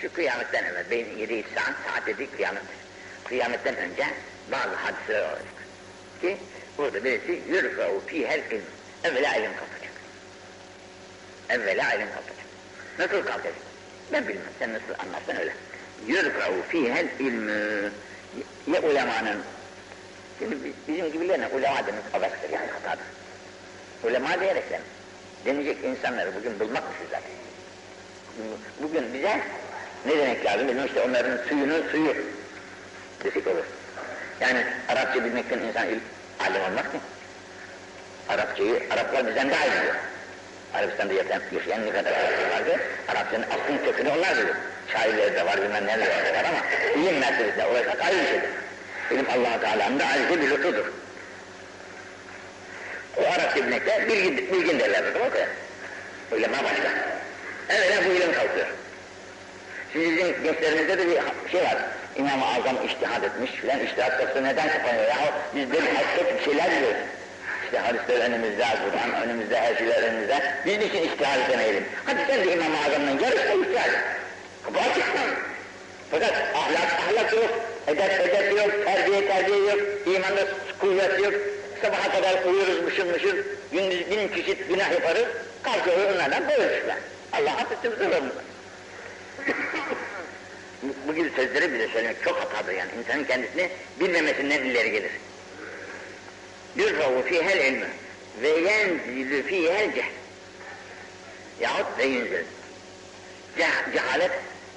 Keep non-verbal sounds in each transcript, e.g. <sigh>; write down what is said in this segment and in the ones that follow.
Şu kıyametten evvel, beyin yedi saat, saat dedik kıyamet. Kıyametten önce bazı hadiseler olacak. Ki burada birisi yürfe'u fîhel ilm. Evvela ilim kalkacak. Evvela ilim kalkacak. Nasıl kalkacak? Ben bilmem, sen nasıl anlarsan öyle. Yürfe'u fîhel ilmü. Ya ulemanın, şimdi bizim gibilerine ulema demek abaktır yani hatadır. Ulema diyerekten denecek insanları bugün bulmak mı zaten? Bugün bize ne demek lazım bilmiyorum işte onların suyunun suyu desek olur. Yani Arapça bilmekten insan il, alim olmaz mı? Arapçayı, Araplar bizden daha iyi biliyor. Arabistan'da yaşayan, yaşayan ne kadar Araplar vardı, Arapçanın aslını kökünü onlar bilir. Şairleri de var, bilmem neler de var ama ilim mertebesine ulaşmak ayrı bir şeydir. İlim Allah-u Teala'nın da ayrıca bir lütfudur. O Arapça bilmekte bilgin, bilgin derler kadar. Ulema başka. Evvela bu ilim kalkıyor. Şimdi bizim gençlerimizde de bir şey var. İmam-ı Azam iştihad etmiş filan iştihad kapısı neden kapanıyor ya? Biz böyle hakik bir şeyler diyoruz. İşte hadisler önümüzde, Kur'an önümüzde, her şeyler önümüzde. Biz niçin iştihad edemeyelim? Hadi sen de İmam-ı Azam'dan yarışta iştihad et. Kapı açıksın. Fakat ahlak, ahlak yok, edep, edep yok, terbiye, terbiye yok, imanda kuvvet yok. Sabaha kadar uyuruz, mışıl mışıl, gündüz bin çeşit günah yaparız, kalkıyoruz onlardan boğuluşlar. Allah affetsin zulüm. Bu, gibi sözleri bize söylemek çok hatadır yani. İnsanın kendisini bilmemesinden ileri gelir. Yurfavu fihel ilmi ve yenzilü fihel cehl. Yahut ve yunzil. Ceh, cehalet,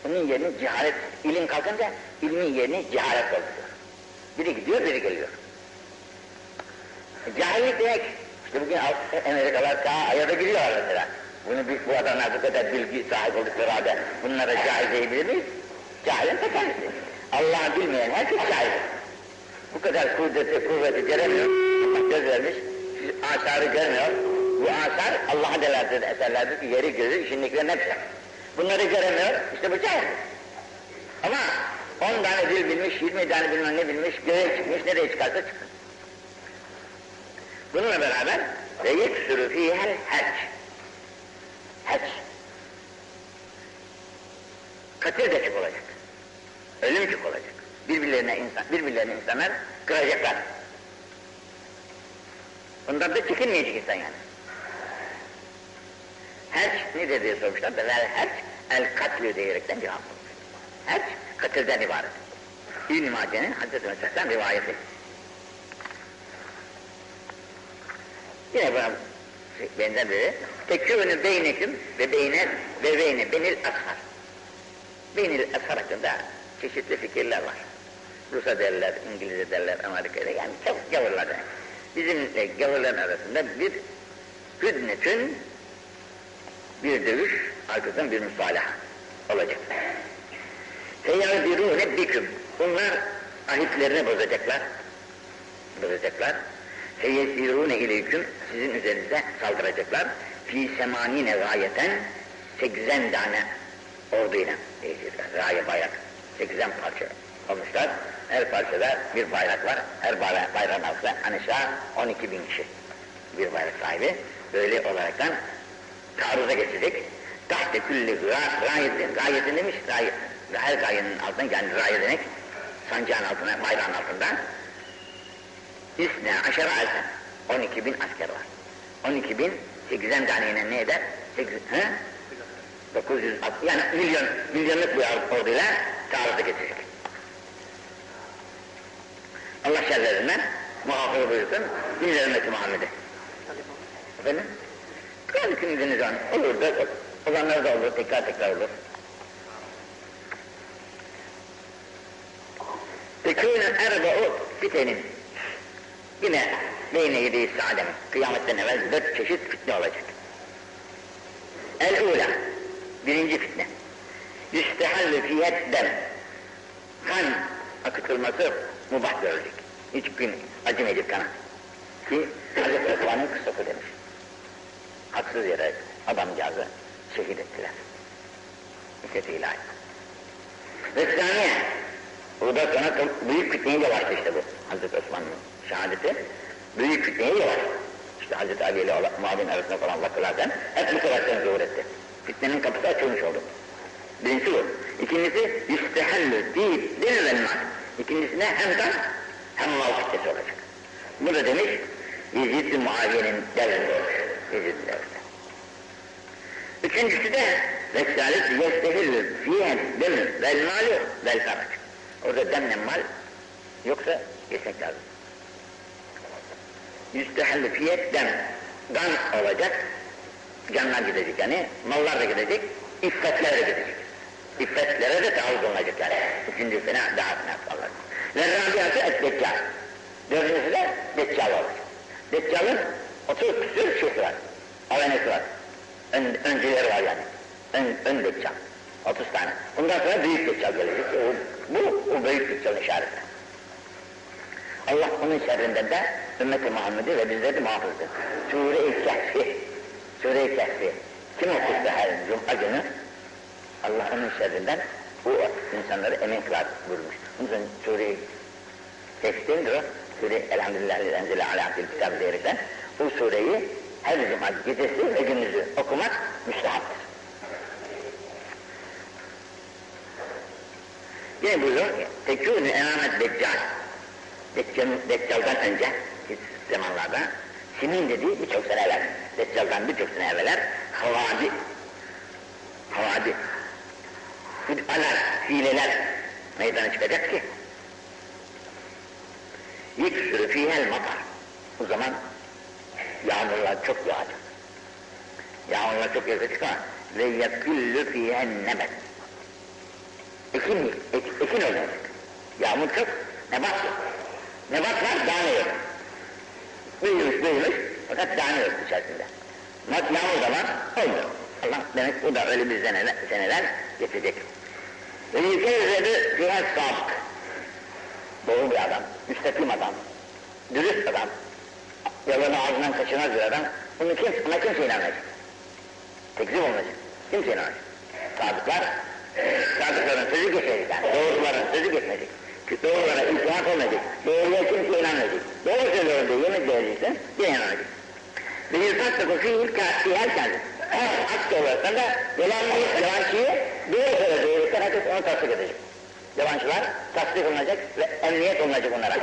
onun yerine cehalet, ilim kalkınca ilmin yerine cehalet dolduruyor. Biri gidiyor, biri geliyor. Cahillik demek, işte bugün Amerikalılar daha aya da giriyorlar mesela. Bunu bir, bu adamlar bu kadar bilgi sahip oldukları halde bunlara cahil diyebilir miyiz? Cahilin ta kendisi. Allah'ı bilmeyen herkes cahil. Bu kadar kudreti, kuvveti göremiyor. Allah göz vermiş, asarı görmüyor. Bu asar Allah'a delalet eserlerdir ki yeri gözü işindekilerin hepsi. Bunları göremiyor, işte bu cahil. Ama on tane dil bilmiş, yirmi tane bilmem ne bilmiş, göğe çıkmış, nereye çıkarsa çıksın. Bununla beraber ve yeksürü fîhel hac. Hac. Katil de çok olacak. Ölüm çok olacak. Birbirlerine insan, birbirlerine insanlar kıracaklar. Bundan da çekinmeyecek insan yani. Hac nedir diye sormuşlar da vel hac el katlü diyerekten cevap olmuş. Hac katilden ibaret. İbn-i Mace'nin Hazreti Mesih'ten rivayeti. Yine buna benzer biri. Tekûnü beyneküm ve beyne ve beyne benil ashar. Benil ashar hakkında çeşitli fikirler var. Rus'a derler, İngilizce derler, Amerika'da yani çok gavurlar demek. Bizimle gavurların arasında bir hüdnetün bir dövüş, arkasından bir müsalaha olacak. Feyyâdirûne biküm. Bunlar ahitlerini bozacaklar. Bozacaklar. Feyyesirûne ileyküm. Sizin üzerinize saldıracaklar. Fî semanîne gayeten 80 tane orduyla değişirler. Gaye bayrak. 80 parça olmuşlar. Her parçada bir bayrak var. Her bayrak, bayrağın altında aşağı 12 bin kişi. Bir bayrak sahibi. Böyle olaraktan taarruza geçecek. Tahte külli gayetin, gayetin demiş, gayet, her gayenin altında yani gaye demek, sancağın altına, bayrağın altında İsne aşara alfen, 12 bin asker var. 12 bin, 8'en taneyle ne eder? 8, he? 900, yani milyon, milyonluk bir orduyla taarruza geçecek. Allah şerlerinden muhafaza buyursun, dinler ümmeti Muhammed'e. Efendim? Yani kimdiniz onu? Olur da olanlar da olur, tekrar tekrar olur. Tekûne erba'u fitenin. Yine beyne yediği sa'dem, kıyametten evvel dört çeşit fitne olacak. El-ula, birinci fitne. Yüstehallü fiyet dem. Kan akıtılması mubah görülecek. Hiç gün acımayacak kana. Ki Hazreti Osman'ın kıssası demiş. Haksız yere adamcağızı şehit ettiler. İzzet ilahi. Ve saniye, burada sonra büyük fitneye yol açtı işte bu. Hazreti Osman'ın şehadeti büyük fitneye yol açtı. İşte Hazreti Ali ile Muaviye'nin arasında falan vakılardan hep bu sebepten zuhur etti. Fitnenin kapısı açılmış oldu. Birincisi bu. İkinci İkincisi yüstehellü değil, değil ve mal. İkincisine hem kan hem mal kitlesi olacak. Bu da demiş Yezid-i Muaviye'nin devrinde olmuş. Yezid devrinde. Üçüncüsü de Veksalet yestehillü fiyen demir vel mali vel farac. Orada demle mal yoksa geçmek lazım. Yüstehellü fiyet dem. Gan olacak, canlar gidecek yani, mallar da gidecek, iffetler de gidecek. İffetlere de taarruz olunacak yani. Üçüncü sene fena falan. Ve rabiatı et deccal. Dördüncüsü de deccal olacak. Deccal'ın otuz küsür şeysi var. Avenesi var. Ön, öncüleri var yani. Ön, ön deccal. Otuz tane. Bundan sonra büyük deccal gelecek. Bu, o büyük deccalın işareti. Allah onun şerrinden de ümmeti Muhammed'i ve bizleri muhafız etsin. Sure-i Kehfi. Sure-i Kehfi. Kim okursa her cuma günü Allah onun şerrinden bu insanları emin kılar buyurmuş. Bunun için Sure-i Kehfi'ndir o. Sure Elhamdülillah enzile ala kitabı diyerekten bu sureyi her cuma gecesi ve gündüzü okumak müstehaptır. Yine buyuruyor ki, tekûnü emamet deccal. Deccal, Deccal'dan önce, zamanlarda, Simin dediği birçok sene evvel, Deccal'dan birçok sene evveler, havadi, havadi, müd'alar, hileler meydana çıkacak ki, yüksürü fihel matar. O zaman yağmurlar çok yağacak. Yağmurlar çok yağacak ama ve yaküllü fihen nebet. Ekin, ek, ekin olacak. Yağmur çok, nebat yok. Nebat var, tane yok. Büyümüş, büyümüş, fakat tane yok içerisinde. Mat yağmur da var, olmuyor. Allah demek bu da öyle bir seneler, seneler geçecek. Ve yükezzebi fihen sabık. Doğru bir adam, müstakim adam, dürüst adam, yalanı ağzından kaçırmaz bir adam, bunu kim, buna kimse inanmayacak. Tekzip olmayacak, kimse inanmayacak. Sadıklar, sadıkların sözü geçecek yani, doğruların sözü geçmeyecek. Doğrulara itimat olmayacak, doğruya kimse inanmayacak. Doğru söylüyorum diye yemin vereceksin, yine inanmayacak. Ve yurtatlıkı fiil fihal kendi. Eğer hak doğruysan da yalanlıyı, yalancıyı doğru söylediği herkes onu tasdik edecek. Yalancılar tasdik olunacak ve emniyet olunacak onlara. <laughs>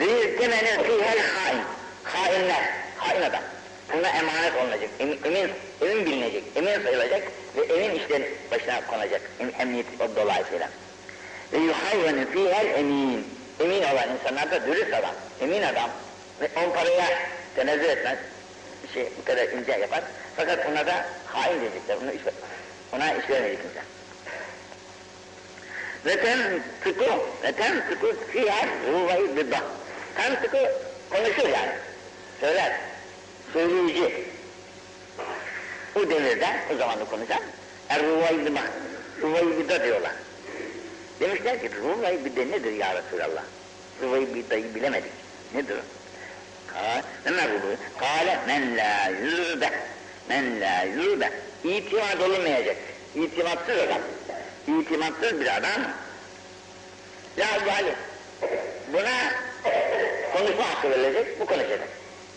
Ve temenin fihel hain. Hainler, hain adam. Buna emanet olunacak, emin, emin, emin bilinecek, emin sayılacak ve emin işlerin başına konacak. Em, emniyet o dolayısıyla. Ve yuhavvenu fihel emin. Emin olan insanlar da dürüst adam, emin adam. Ve on paraya tenezzül etmez. Bir şey bu kadar ince yapar. Fakat ona da hain diyecekler. Onu iş, ona iş vermeyecek kimse. Ve temtıkı, ve temtıkı fiyat ruvayı bidda. Temtıkı konuşur yani. Söyler. Söyleyici. Bu devirde, o zamanda konuşan, er ruvayı bidda. Ruvayı bidda diyorlar. Demişler ki ruvayı bidda nedir ya Resulallah? Ruvayı bidda'yı bilemedik. Nedir o? Kâle, Kâle men la yürbe, men la yürbe. İtimat olunmayacak. İtimatsız adam. İtimatsız bir adam. La yani buna konuşma hakkı verilecek, bu konuşacak.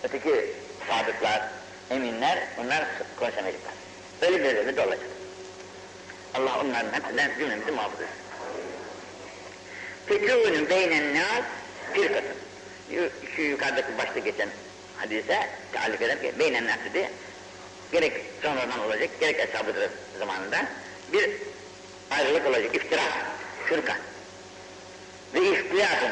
Öteki sadıklar, eminler, onlar konuşamayacaklar. Öyle bir devlet olacak. Allah onların hepsinden cümlemizi muhafaza etsin. Fekûnün beynen nâs firkatın. Şu yukarıdaki başta geçen hadise taalluk eder ki beynen nâs dedi. Gerek sonradan olacak, gerek eshab-ı zamanında bir ayrılık olacak, iftira, fırka. Ve ihtilafın,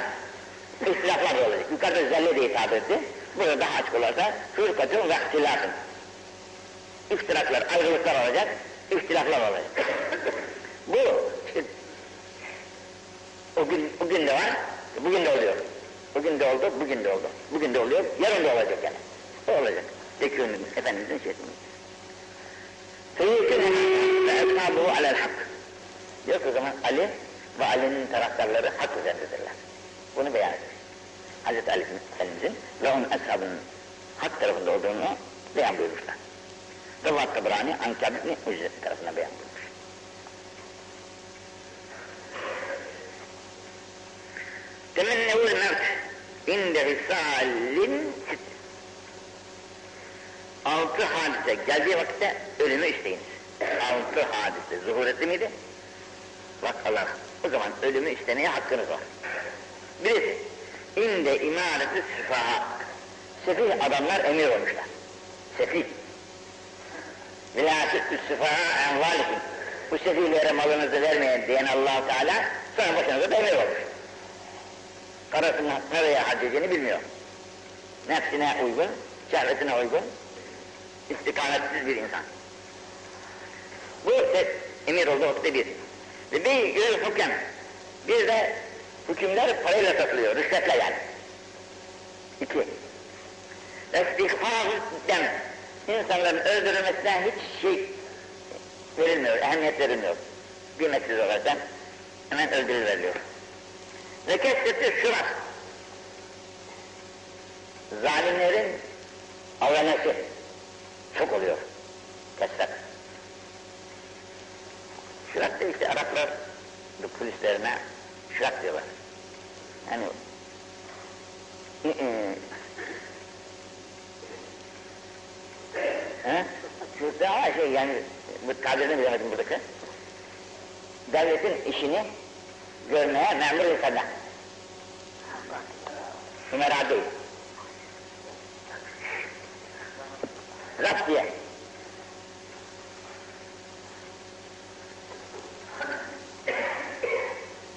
ihtilaflar olacak. Yukarıda zelle diye tabir etti. Burada daha açık olursa fırkatın ve ihtilafın. İftiraklar, ayrılıklar olacak, ihtilaflar olacak. Bu o gün, o gün de var, bugün de oluyor. Bugün de oldu, bugün de oldu. Bugün de oluyor, yarın da olacak yani. O olacak. Tekiyonun Efendimiz'in etmeyi. Seyyidin ve eshabuhu alel hak. Diyor ki o zaman Ali ve Ali'nin taraftarları hak üzerindedirler. Bunu beyan ediyor. Hazreti Ali Efendimiz'in ve onun eshabının hak tarafında olduğunu beyan buyurmuşlar. Rıvat Tabrani Ankabitni Ücret tarafından beyan buyurmuş. Temennevul mevt inde hissallin sit. Altı hadise geldiği vakitte ölümü isteyiniz. Altı hadise zuhur etti miydi? Bak Allah, o zaman ölümü istemeye hakkınız var. Birisi, inde imareti süfaha. Sefih adamlar emir olmuşlar. Sefih. Vilayetü süfaha envalikum. Bu sefihlere malınızı vermeyen diyen allah Teala sonra başınıza da emir olmuş. Karısının nereye harcayacağını bilmiyor. Nefsine uygun, şehvetine uygun, istikametsiz bir insan. Bu emir oldu ortada bir. Ve bir yürü hüküm. Bir de hükümler parayla satılıyor, rüşvetle yani. İki. İstihfar dem. İnsanların öldürülmesine hiç şey verilmiyor, ehemmiyet verilmiyor. Kıymetsiz olarak hemen öldürülüyor. Ve kesreti şurat. Zalimlerin avlanması çok oluyor. Kesret. Şurat da işte Araplar polislerine şurat diyorlar. Yani ı -ı. He? Daha şey yani bu tabirini bilemedim buradaki. Devletin işini görmeye memur insanlar. Numara değil. Raf diye.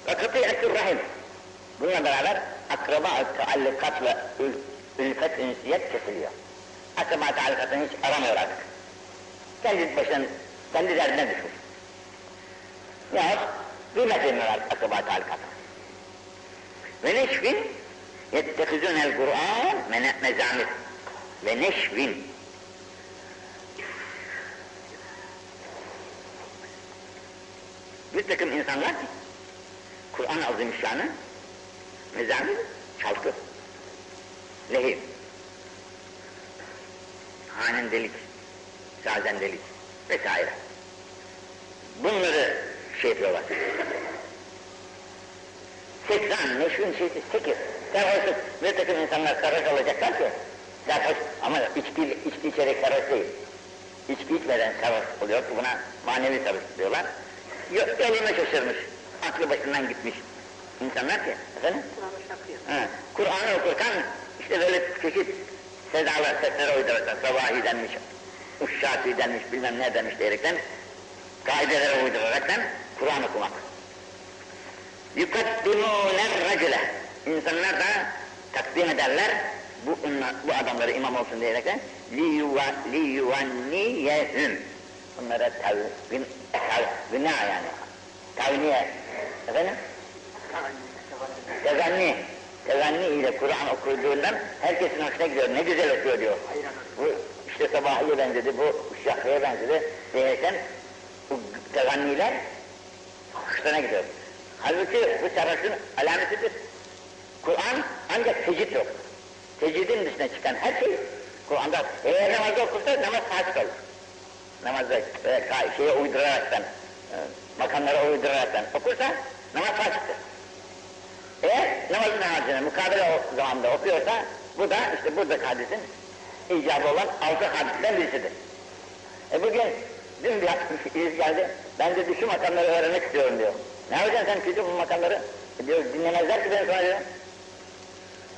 Ve kıtiyetü rahim. Bununla beraber akraba taallikatla ülfet ünsiyet kesiliyor. Akraba taallikatını hiç aramıyor artık. Kendi başına, kendi derdine düşmüş. Yahut kıymet vermiyorlar akraba taallikatı. Ve neşvin yettehizunel Kur'an mezamir. Ve neşvin bir takım insanlar Kur'an-ı Azimüşşan'ı mezamir çalkı, lehim, hanendelik, sazendelik vesaire. Bunları şey yapıyorlar. Sekran, neşvin şeysi sekir. Sarhoşluk, bir takım insanlar sarhoş olacaklar ki, sarhoş ama içki, içki içerek sarhoş değil. İçki içmeden sarhoş oluyor, buna manevi sarhoş diyorlar. Yok, elime şaşırmış, aklı başından gitmiş insanlar ki, efendim? Kur'an'ı okurken, işte böyle çeşit sedalar, sesler uydururlar, sabahi denmiş, uşşati denmiş, bilmem ne denmiş diyerekten, kaidelere uyduraraktan Kur'an okumak. Yukaddimuner racule. İnsanlar da takdim ederler bu, bu adamları imam olsun diyerekten liyuvanniyehüm. Onlara tavvin, tavvina yani. Tavniye. Efendim? Tezanni. Tezanni ile Kur'an okuduğundan herkesin hoşuna gidiyor. Ne güzel okuyor diyor. Bu işte Sabahiye benzedi, bu Şahriye benzedi. Değersen bu tezanniler hoşuna gidiyor. Halbuki bu sarhoşun alametidir. Kur'an ancak tecid yok. Tecidin dışına çıkan her şey Kur'an'da eğer namazda okursa namaz fasık olur. Namazda e, şeye uyduraraktan, e, makamlara uyduraraktan okursa namaz fasıktır. Eğer namazın harcını mukabele zamanda okuyorsa bu da işte buradaki hadisin icabı olan altı hadisten birisidir. E bugün dün bir <laughs> iz geldi, ben de şu makamları öğrenmek istiyorum diyor. Ne yapacaksın sen küçük bu makamları? E diyor, dinlemezler ki ben sonra diyor.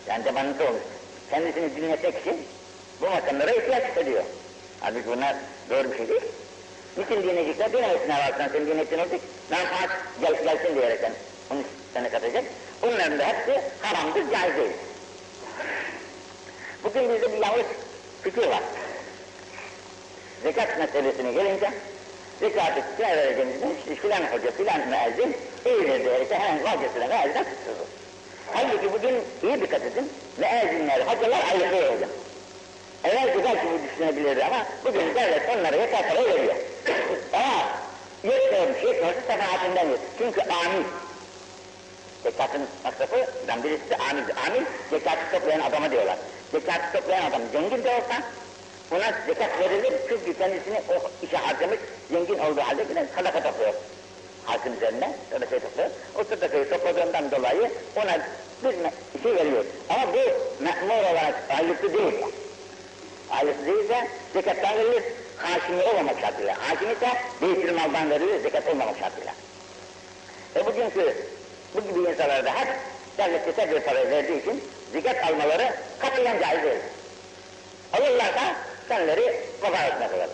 Yani temanısı olmuş. Kendisini dinletmek için bu makamlara ihtiyaç hissediyor. Halbuki bunlar doğru bir şey değil. Niçin dinleyecekler? Dinlemesinler varsan sen dinlettiğin olacak. Menfaat gel, gelsin diyerekten onu sana katacak. Bunların da hepsi haramdır, caiz değil. Bugün bizde bir yanlış fikir var. Zekat meselesine gelince kime vereceğimizden işte filan hoca, filan müezzin eğilir diyerek hemen vazgeçilen müezzine tutturur. Halbuki bugün iyi dikkat edin, müezzinler, hocalar ayrılıyor hocam. Evvelki belki bu düşünebilirdi ama bugün devlet onlara yeter parayı veriyor. <laughs> ama yetmiyormuş, yetmiyorsa sefaatinden yok. Çünkü amil. Zekatın masrafından birisi de amildir. Amil, zekatı toplayan adama diyorlar. Zekatı toplayan adam zengin de olsa, Buna zekat verilir çünkü kendisini o işe harcamış, zengin olduğu halde yine sadaka topluyor. Halkın üzerine sadaka topluyor. O sadakayı topladığından dolayı ona bir şey veriyor. Ama bu memur olarak aylıklı değil. Aylıklı değilse zekattan verilir, haşimi olmamak şartıyla. Haşim ise beytül maldan verilir, zekat olmamak şartıyla. E bugünkü bu gibi insanlar da hep devlet yeter bir para verdiği için zikat almaları katiyen caiz değil. Alırlarsa kendileri veba etmek alırlar.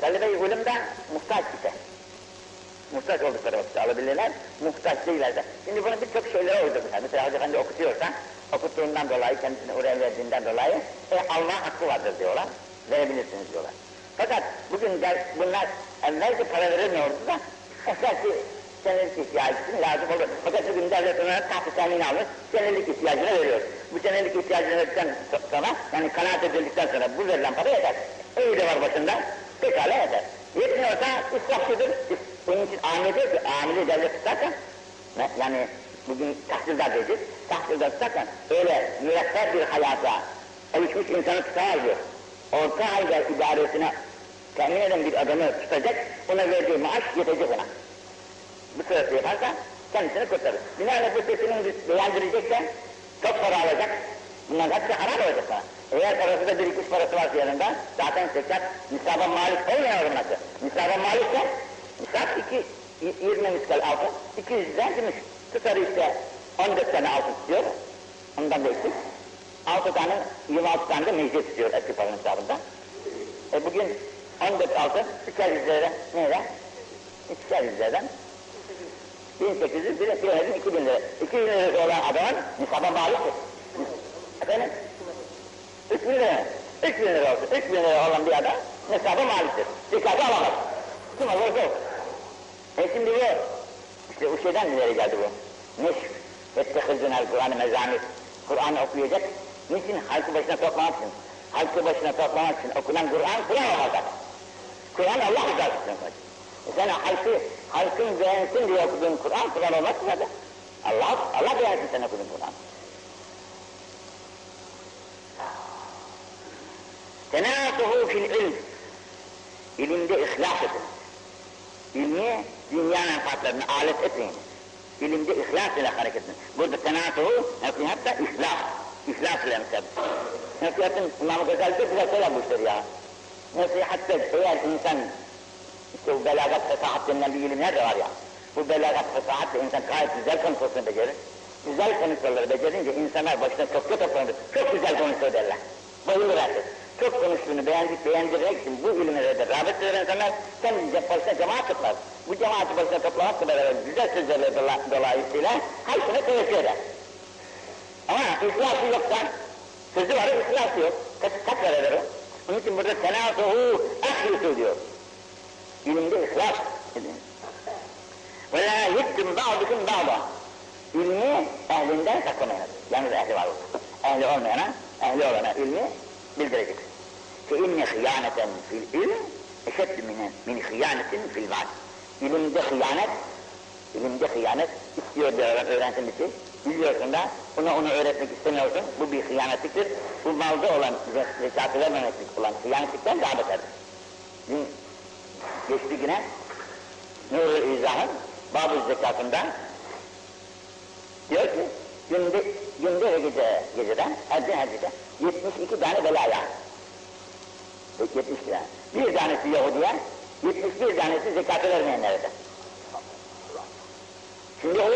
Talebe-i ilim de muhtaç ise, muhtaç oldukları vakitte alabilirler, muhtaç değillerse. Şimdi bunu birçok şeylere uydurmuşlar. Mesela Hoca Efendi okutuyorsa, okuttuğundan dolayı, kendisini oraya verdiğinden dolayı e, alma hakkı vardır diyorlar, verebilirsiniz diyorlar. Fakat bugün de bunlar evvelce para verilmiyordu da, esası senelik ihtiyacı için lazım olur. Fakat bugün devlet olarak tahta temin almış, senelik ihtiyacını veriyor. Bu senelik ihtiyacını verdikten sonra, yani kanaat edildikten sonra bu verilen para yeter. De var başında, pekala yeter. Yetmiyorsa israfçıdır. Bunun için ki, amile devlet tutarken, yani bugün tahsildar diyeceğiz, tahsildar tutarken öyle mürekkep bir hayata alışmış insanı tutar diyor. Orta halde idaresine temin eden bir adamı tutacak, ona verdiği maaş yetecek ona. Bu sırası yaparsa kendisini kurtarır. Binaenle bu sesini beğendirecekse çok para alacak, bunların hepsi haram olacak sana. Eğer parası da birikmiş parası varsa yanında, zaten seçer, nisaba malik olmayan olması. Nisaba malikse, nisap iki, 20 miskal altın, 200 lira gümüş. Tutarı işte 14 tane altın tutuyor, ondan da eksik. 6 tane, 26 tane de meclis tutuyor eski paranın hesabında. E bugün 14 altın, 200 liradan, neyle? 200 liradan 1800 bir bilemedin 2000 lira. 2000 lirası olan adamın nisaba maliktir. Efendim? 3000 lira. 3000 lira olsun. 3000 lira olan bir adam nisaba maliktir. Zekatı alamaz. Kim olursa olsun. E şimdi bu, işte o şeyden ileri geldi bu. Neşf. Ettehizünel Kur'an-ı mezamir. Kur'an okuyacak. Niçin? Halkı başına toplamak için. Halkı başına toplamak okunan Kur'an, Kur'an olacak. Kur'an Allah rızası için. E sen halkı, halkın beğensin diye okuduğun Kur'an, Kur'an olmaz mı? Allah, Allah beğensin sen okuduğun Kur'an. Tenâtuhu fil ilm. İlimde ihlas edin. İlmi dünya menfaatlerine alet etmeyin. İlimde ihlas ile hareket edin. Burada tenâtuhu, hatta ihlas. İhlas ile mesela. Nasihatın İmam-ı Gazali'de bize söylemiştir ya. Nasihatta eğer insan işte bu belagat fesahat denilen bir ilimler de var ya. Bu belagat fesahat de insan gayet güzel konuşmasını becerir. Güzel konuşmaları becerince insanlar başına çok kötü toplanır. Çok güzel konuşuyor derler. Bayılır herkes. Çok konuştuğunu beğendik, beğendirmek için bu ilimlere de rağbet eden insanlar kendince başına cemaat toplar. Bu cemaati başına toplamakla beraber güzel sözlerle dola, dolayısıyla halkına teveccüh eder. Ama ihlası yoksa, sözü var, ihlası yok. Kaç, kaç verir o? Onun için burada tenasuhu ahlisu diyor. İlimde ihlas edin. Ve la yettim ba'dukum ba'da. İlmi ehlinden saklamayınız. Yalnız ehli var olsun. Ehli olmayana, ehli olana ilmi bildirecek. Fe inne hıyaneten fil ilm eşeddi min, min hıyanetin fil vaad. İlimde hıyanet, ilimde hıyanet istiyor diyorlar öğrensin bir şey. Biliyorsun da ona onu öğretmek istemiyorsun. Bu bir hıyanetliktir. Bu malda olan zekatı vermemeklik olan hıyanetlikten daha beterdir. Geçti güne Nurul İzah'ın Babı zekatında diyor ki günde, günde ve gece, geceden, her gün her gece 72 tane belaya. 70 tane. Bir tanesi Yahudiye, 71 tanesi zekatı vermeyenlere de. Şimdi o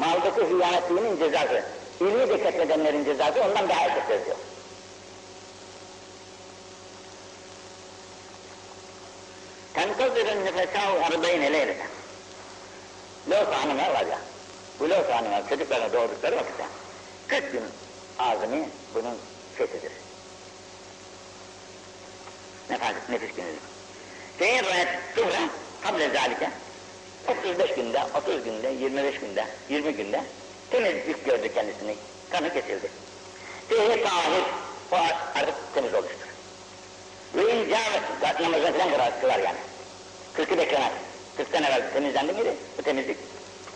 maldaki hıyanetliğinin cezası, ilmi zekat edenlerin cezası ondan daha esasdır diyor. تنتظر النفساء أربعين ليلة Loğusa hanımlar var ya, bu Loğusa hanımlar çocuklarına doğdukları vakitte 40 gün ağzını bunun fethidir. Nefes, nefis günüdür. Feyin rayet sonra kable zalike 35 günde, 30 günde, 25 günde, 20 günde temizlik gördü kendisini, kanı kesildi. Feyi tahir, o artık temiz olmuştur. Ve incavet, namazını falan kılar, kılar yani. Kırkı beklemez. Kırktan evvel temizlendi miydi? Bu temizlik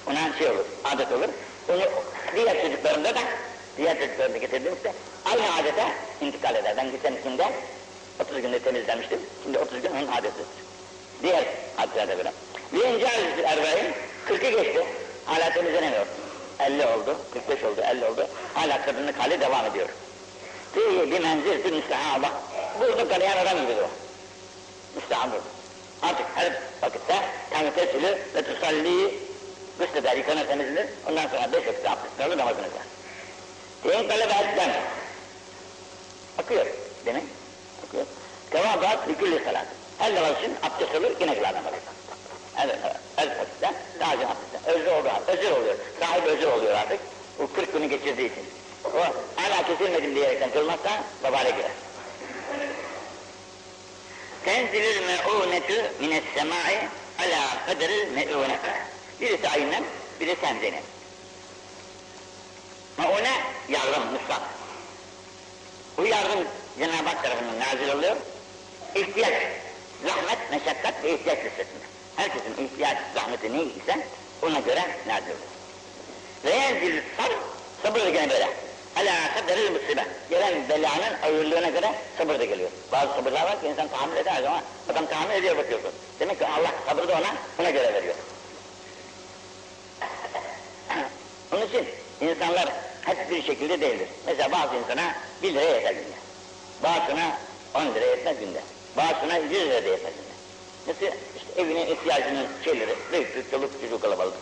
ona şey olur, adet olur. Onu diğer çocuklarında da, diğer çocuklarında getirdiğimizde aynı adete intikal eder. Ben günde 30 günde temizlemiştim. Şimdi 30 gün onun adeti. Diğer adetlerde böyle. Bir incel erbeğin 40'ı geçti. Hala temizlenemiyor. 50 oldu, 45 oldu, 50 oldu. Hala kadınlık hali devam ediyor. Fihi bir menzil, bir müstehaba. Burada kalayan adam gibi o. Müstehab oldu. Artık her vakitte temtesülü ve tusalli Gısleder, yıkanır, temizlenir. Ondan sonra beş vakit abdestini alır, namazını kılar. Deyin talep etmem. Akıyor demek. Akıyor. Tevadat hüküllü salat. Her namaz için abdest olur, yine kılar namazı. Her, her vakitte lazım abdest. Özür oluyor, özür oluyor. Sahibi özür oluyor artık. O 40 günü geçirdiği için. O hala kesilmedim diyerekten kılmazsa babale girer. Tenzilül me'ûnetü mines semâ'i alâ kaderil me'ûnetü. Birisi aynen, birisi hemzenin. Me'ûne yardım, nusrat. Bu yardım Cenab-ı Hak tarafından nazil oluyor. İhtiyaç, zahmet, meşakkat ve ihtiyaç listesinde. Herkesin ihtiyaç, zahmeti neyse ona göre nazil oluyor. Ve yenzil sabr, sabır gene böyle. Ala kaderil musibe. Gelen belanın ağırlığına göre sabır da geliyor. Bazı sabırlar var ki insan tahammül eder ama adam tahammül ediyor bakıyorsun. Demek ki Allah sabrı da ona, ona göre veriyor. <clears throat> Onun için insanlar hep bir şekilde değildir. Mesela bazı insana bir lira yeter günde. Bazısına on lira yetmez günde. Bazısına yüz lira da yetmez günde. Mesela işte evinin ihtiyacının şeyleri, büyüklük, çoluk, çocuk kalabalık.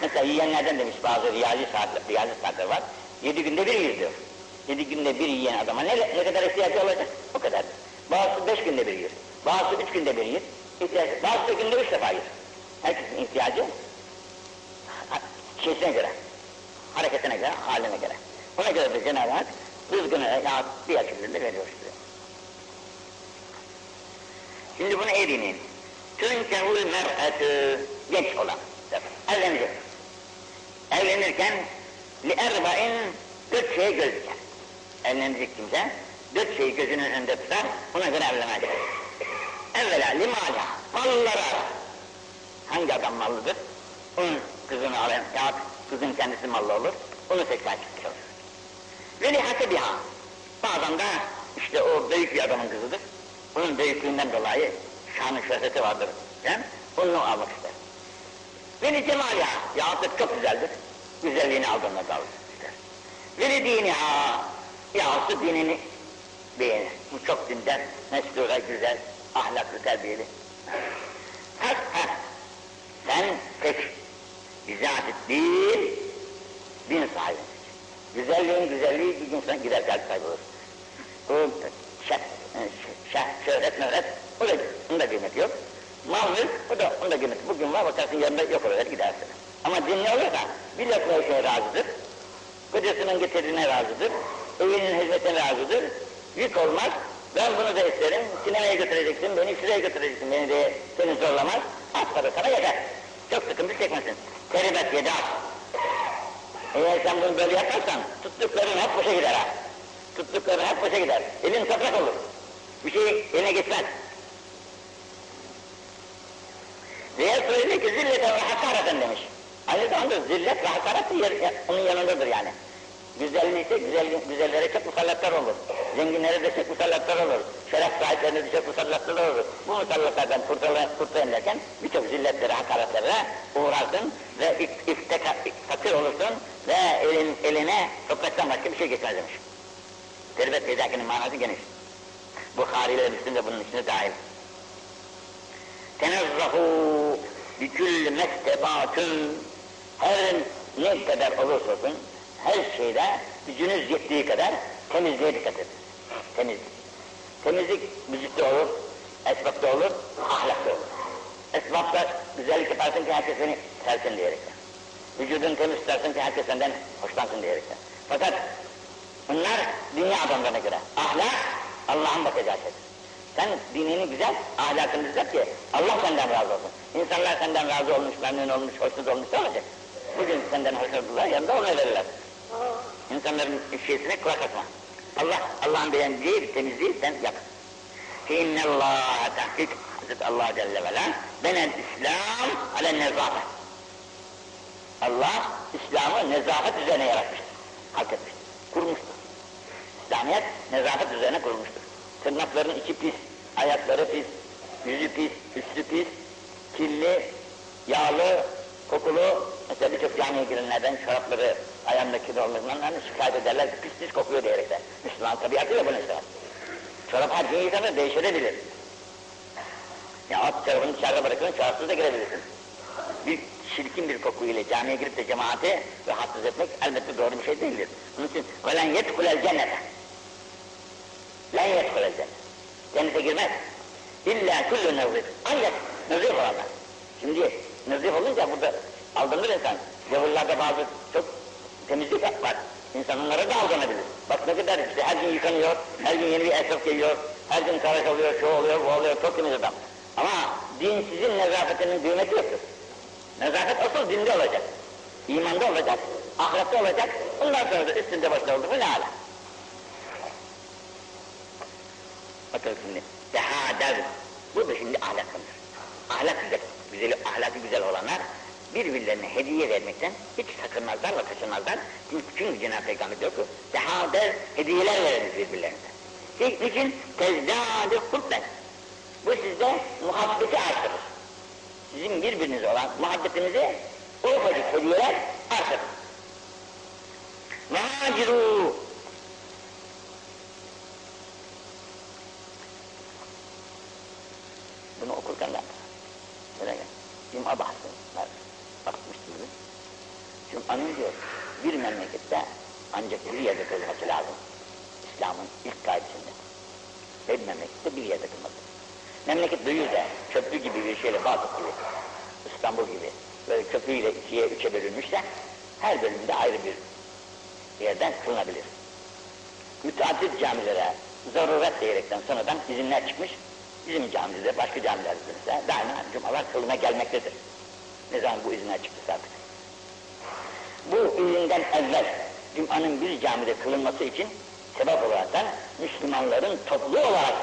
Mesela yiyenlerden demiş bazı riyazi saatler, riyazi saatler var. Yedi günde bir yiyor diyor. Yedi günde bir yiyen adama ne, ne kadar ihtiyacı olacak? O kadar. Bazısı beş günde bir yiyor. Bazısı üç günde bir yiyor. İhtiyacı, bazısı günde üç defa yiyor. Herkesin ihtiyacı şeysine göre, hareketine göre, haline göre. Ona göre de Cenab-ı Hak rızkını ya diğer şekilde veriyor size. Şimdi bunu dinleyin. Tünkehul mer'etü genç olan, evlenecek. Evlenirken li erba'in dört şeye göz diker. Evlenecek kimse dört şeyi gözünün önünde tutar, ona göre evlenecek. Evvela limala, malları arar. Hangi adam mallıdır? Onun kızını arayan, ya kızın kendisi mallı olur, onu tekrar çıkmış olur. Ve li biha. Bazen de işte o büyük bir adamın kızıdır. Onun büyüklüğünden dolayı şanı şöhreti vardır. Yani onu almak ister. Ve li cemaliha. Yahut çok güzeldir. Güzelliğini aldığında da alır ister. Ve li diniha. Yahut dinini beğenir. Bu çok dindar, meslure, güzel, ahlaklı, terbiyeli. Ha, ha. Sen tek bizat değil, din sahibi. Güzelliğin güzelliği bir gün sonra gider kalp kaybolur. O şef, şef, şöhret, möhret, o da, onun da kıymeti yok. Mal mülk, o da, onun da kıymeti. Bugün var bakarsın yarın da yok olur gidersin. Ama din ne olursa bir lokma şeye razıdır. Kocasının getirdiğine razıdır. Evinin hizmetine razıdır. Yük olmaz. Ben bunu da isterim. Sinemaya götüreceksin, beni şuraya götüreceksin. Beni de seni zorlamaz. Az para sana yeter. Çok sıkıntı çekmesin. Teribet yedi at. Eğer sen bunu böyle yaparsan tuttukların hep boşa gider ha. Tuttukların hep boşa gider. Elin toprak olur. Bir şey eline geçmez. Diğer söyledi ki zillete ve hakareten demiş. Aynı zamanda zillet ve hakaret yer, onun yanındadır yani. Güzelliği ise güzel, güzellere çok musallatlar olur. Zenginlere de çok musallatlar olur. Şeref sahiplerine de çok musallatlar olur. Bu musallatlardan kurtulayım derken birçok zilletlere, hakaretlere uğrarsın ve iftekar, fakir olursun ve elin, eline topraktan başka bir şey geçmez demiş. Terbet Feydaki'nin manası geniş. Bukhari ile Müslim de bunun içine dahil. Tenezzahu bikül mestebatün her ne kadar olursa olsun her şeyde gücünüz yettiği kadar temizliğe dikkat edin. Temizlik. Temizlik müzikte olur, esbapta olur, ahlakta olur. Esbapta güzellik yaparsın ki herkes seni sevsin diyerekten. Vücudunu temiz tutarsın ki herkes senden hoşlansın diyerekten. Fakat bunlar dünya adamlarına göre. Ahlak, Allah'ın bakacağı şeydir. Sen dinini güzel, ahlakını düzelt ki Allah senden razı olsun. İnsanlar senden razı olmuş, memnun olmuş, hoşnut olmuş olacak? Bugün senden hoşnutlar, yarın da ona verirler. İnsanların şeysine kulak asma. Allah, Allah'ın beğendiği bir temizliği sen yap. فَاِنَّ اللّٰهَ تَحْقِقْ Hazreti Allah Celle ve Ala benel İslam ale nezafet. Allah İslam'ı nezafet üzerine yaratmıştır. Hak etmiştir. Kurmuştur. İslamiyet nezafet üzerine kurmuştur. Tırnakların içi pis, ayakları pis, yüzü pis, üstü pis, kirli, yağlı, kokulu, mesela birçok camiye girenlerden şarapları ayağındaki dolmalarından şikayet ederler, pis pis kokuyor diyerekten. Müslüman tabiatıyla bunu ister. Çorap her gün yıkanır, değişebilir. Ya alt tarafını dışarıda bırakın, çarpsız da girebilirsin. Bir çirkin bir koku ile camiye girip de cemaati rahatsız etmek elbette doğru bir şey değildir. Onun için وَلَنْ يَدْخُلَ الْجَنَّةَ لَنْ يَدْخُلَ الْجَنَّةَ Cennete girmez. İlla kullu nezif. Ancak nezif olanlar. Şimdi nezif olunca burada aldanır insan. Yavrularda bazı çok temizlik var. İnsan onlara da aldanabilir. Bak ne kadar işte her gün yıkanıyor, her gün yeni bir esnaf geliyor, her gün tıraş oluyor, şu oluyor, bu oluyor, çok temiz adam. Ama dinsizin nezafetinin kıymeti yoktur. Nezafet asıl dinde olacak. imanda olacak, ahirette olacak. Ondan sonra da üstünde başta oldu mu ne ala. Bakın şimdi, tehadel. Bu da şimdi ahlakındır. Ahlak güzel, güzeli, ahlakı güzel olanlar birbirlerine hediye vermekten hiç sakınmazlar ve kaçınmazlar. Çünkü, çünkü Cenab-ı Peygamber diyor ki, tehadel hediyeler veriniz birbirlerine. Şey, niçin? Tezdâdü hubben. Bu sizde muhabbeti artırır. Sizin birbirinize olan muhabbetinizi o ufacık hediyeler artırır. Mâcirû Bunu okurken ben böyle Cuma. Bakmıştım bugün. Cuma'nın diyor bir memlekette ancak bir yerde kılması lazım. İslam'ın ilk kaidesinde. Bir memlekette bir yerde kılması. Memleket büyür de köprü gibi bir şeyle bazı gibi, İstanbul gibi böyle köprüyle ikiye üçe bölünmüşse her bölümde ayrı bir yerden kılınabilir. Müteaddit camilere zaruret diyerekten sonradan izinler çıkmış. Bizim camide başka camilerde ise daima cumalar kılına gelmektedir. Ne zaman bu izinler çıktı artık. Bu izinden evvel Cuma'nın bir camide kılınması için sebep olarak da Müslümanların toplu olarak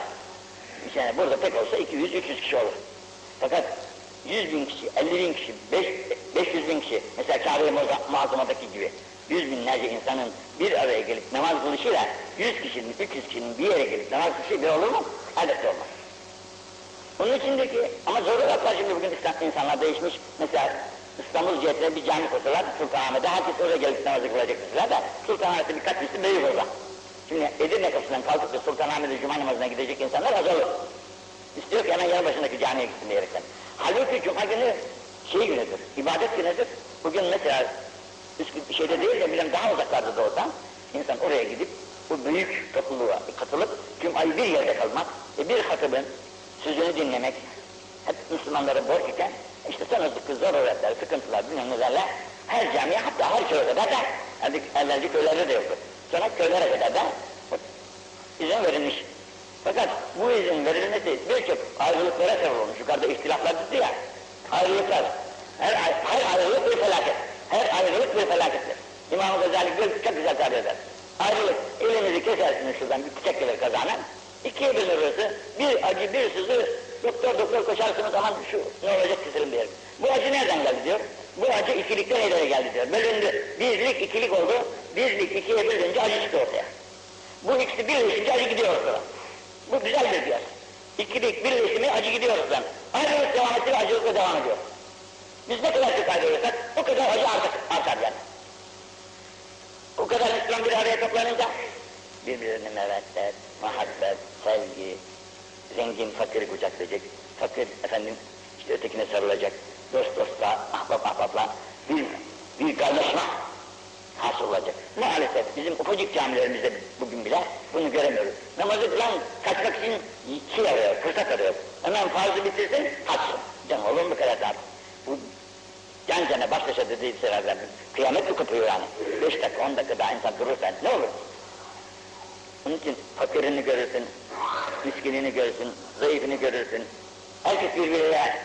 yani burada pek olsa 200-300 kişi olur. Fakat 100 bin kişi, 50 bin kişi, 5, 500 bin kişi, mesela Kabe-i Muazzama'daki gibi yüz binlerce insanın bir araya gelip namaz kılışıyla 100 kişinin, 300 kişinin bir yere gelip namaz kılışı bir olur mu? Elbette olmaz. Onun içindeki, ama zorluk var şimdi bugün insanlar değişmiş. Mesela İstanbul cihetine bir cami kursalar Sultanahmet'e, herkes oraya gelip namazı kılacak mesela da Sultanahmet'te birkaç misli büyük orada. Şimdi Edirne kapısından kalkıp da Sultanahmet'e cuma namazına gidecek insanlar az olur. İstiyor ki hemen yanı başındaki camiye gitsin diyerekten. Halbuki cuma günü şey günüdür, ibadet günüdür. Bugün mesela şeyde değil de bilen daha uzaklarda da olsa insan oraya gidip bu büyük topluluğa katılıp cumayı bir yerde kalmak ve bir hatibin sözünü dinlemek hep Müslümanların borç iken işte sonrasındaki zor öğretler, sıkıntılar, bilmem nelerle her camiye hatta her köye kadar da evvelce köylerde de yoktu. Sonra köylere kadar da izin verilmiş. Fakat bu izin verilmesi birçok ayrılıklara sebep olmuş. Yukarıda ihtilaflar dedi ya, ayrılıklar. Her, her ayrılık bir felaket. Her ayrılık bir felakettir. İmam-ı Gazali çok güzel tarif eder. Ayrılık, elinizi kesersiniz şuradan bir bıçak gelir kazana. İkiye bölünür orası. Bir acı, bir sızı, doktor doktor koşarsınız aman şu ne olacak keselim diyelim. Bu acı nereden geldi diyor. Bu acı ikilikten ileri geldi diyor. Bölündü. Birlik ikilik oldu. Birlik ikiye bölünce acı çıktı ortaya. Bu ikisi birleşince acı gidiyor ortadan. Bu güzel bir kıyas. İkilik birleşimi acı gidiyor ortadan. Ayrılık devam etti acılıkla devam ediyor. Biz ne kadar çok ayrılırsak o kadar acı artar, artar yani. O kadar Müslüman bir araya toplanınca birbirine mevettet, muhabbet, sevgi, zengin fakiri kucaklayacak, fakir efendim işte ötekine sarılacak, dost dostla, ahbap ahbapla bir, bir kaynaşma hasıl olacak. Maalesef bizim ufacık camilerimizde bugün bile bunu göremiyoruz. Namazı kılan kaçmak için şey arıyor, fırsat arıyor. Hemen farzı bitirsin, kaçsın. Can olur mu kadar daha? Bu yan cana baş başa dediği sıralar kıyamet mi kopuyor yani? Beş dakika, on dakika daha insan durursa ne olur? Onun için fakirini görürsün, miskinini görürsün, zayıfını görürsün. Herkes birbirine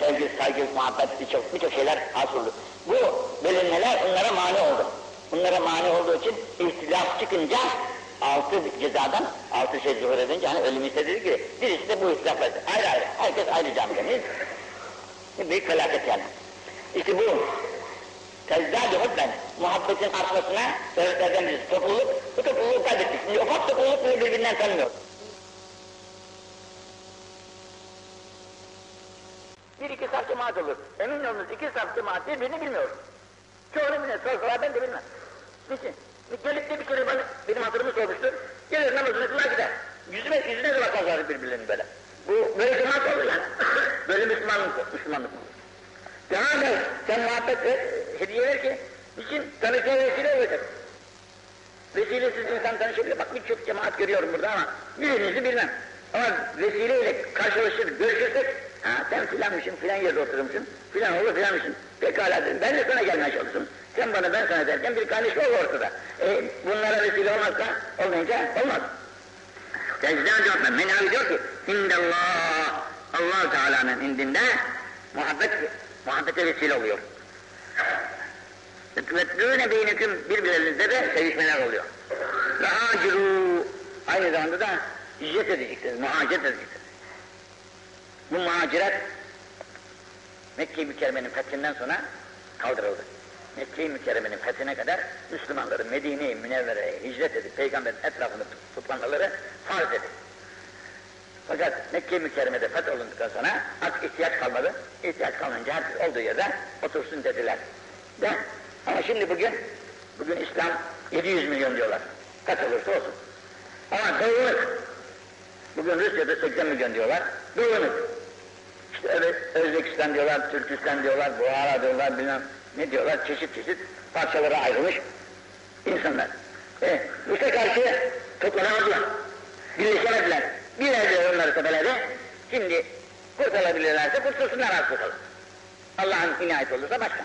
sevgi, saygı, muhabbet birçok birçok şeyler hasıldı. Bu bölünmeler onlara mani oldu. Bunlara mani olduğu için ihtilaf çıkınca altı cezadan altı şey zuhur edince hani ölüm istediği gibi birisi de bu ihtilafla ayrı ayrı herkes ayrı camide büyük felaket yani. İşte bu tezdâd-ı hubben muhabbetin artmasına sebeplerden birisi topluluk bu topluluğu kaybettik. Şimdi ufak topluluk bile birbirinden tanımıyor. Bir iki saf cemaat olur. Emin olunuz iki saf cemaat birbirini bilmiyor. Çoğunu bilir, sorsalar ben de bilmem. Niçin? Gelip de bir kere bana, benim hatırımı sormuştur. Gelir namazını kılar gider. Yüzüme, yüzüne de bakmazlar birbirlerinin böyle. Bu böyle cemaat olur yani. <coughs> böyle Müslümanlık, Müslümanlık da sen muhabbet et, hediye ver ki, için tanışmaya vesile olacak. Vesilesiz insan tanışabilir. Bak birçok cemaat görüyorum burada ama birinizi bilmem. Ama vesileyle karşılaşır, görüşürsek, ha sen filanmışsın, filan yerde oturmuşsun, filan olur filanmışsın. Pekala dedim, ben de sana gelmeye çalıştım. Sen bana, ben sana derken bir kaynaşma olur ortada. E, bunlara vesile olmazsa, olmayınca olmaz. Tecrüden cevap ver. Menavi diyor ki, indallah, allah Teala'nın indinde muhabbet, muhabbete vesile oluyor. Vetlûne beyneküm birbirlerinizde de sevişmeler oluyor. Ve haciru aynı zamanda da hicret edeceksiniz, muhaciret edeceksiniz. Bu muhaciret Mekke-i Mükerreme'nin fethinden sonra kaldırıldı. Mekke-i Mükerreme'nin fethine kadar Müslümanların Medine-i Münevvere'ye hicret edip Peygamberin etrafını tutmanları farz edildi. Fakat Mekke-i Mükerreme'de fetholunduktan sonra artık ihtiyaç kalmadı. İhtiyaç kalmayınca herkes olduğu yerde otursun dediler. De, ama şimdi bugün, bugün İslam 700 milyon diyorlar. Kaç olursa olsun. Ama dağınık. Bugün Rusya'da 80 milyon diyorlar. Dağınık. İşte evet, Özbekistan diyorlar, Türkistan diyorlar, Buhara diyorlar, bilmem ne diyorlar, çeşit çeşit parçalara ayrılmış insanlar. E, Rus'a karşı toplanamadılar. Birleşemediler. Bir yerde onları tepeledi. Şimdi kurtulabilirlerse kurtulsunlar az kurtulun. Allah'ın inayet olursa başka.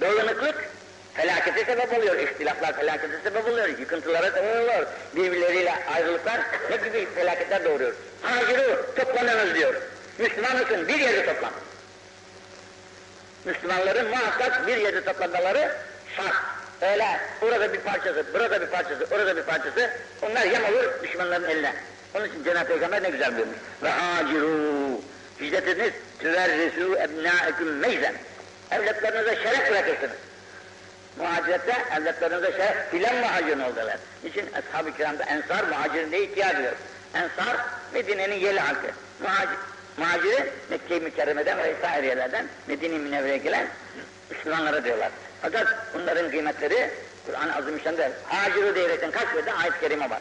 Dağınıklık felakete sebep oluyor, ihtilaflar felakete sebep oluyor, yıkıntılara sebep oluyor, birbirleriyle ayrılıklar ne gibi felaketler doğuruyor. Haciru toplanınız diyor. Müslüman mısın? Bir yerde toplan. Müslümanların muhakkak bir yerde toplanmaları şart. Öyle burada bir parçası, burada bir parçası, orada bir parçası, onlar yem olur düşmanların eline. Onun için Cenab-ı Peygamber ne güzel buyurmuş. Ve haciru, hicret ediniz, tüverrisû ebnâeküm meyzen. Evlatlarınıza şeref bırakırsınız. Muhacirette evlatlarınıza şeref, filan muhacirin oldular. Niçin ashab-ı kiramda ensar muhacirin diye ihtiyar ediyor. Ensar Medine'nin yeli halkı. Muhacir, muhaciri Mekke-i Mükerreme'den ve vesaire yerlerden Medine-i Münevvere'ye gelen Müslümanlara diyorlar. Fakat bunların kıymetleri Kur'an-ı Azimüşşan'da haciru diyerekten kaç yerde ayet-i kerime var.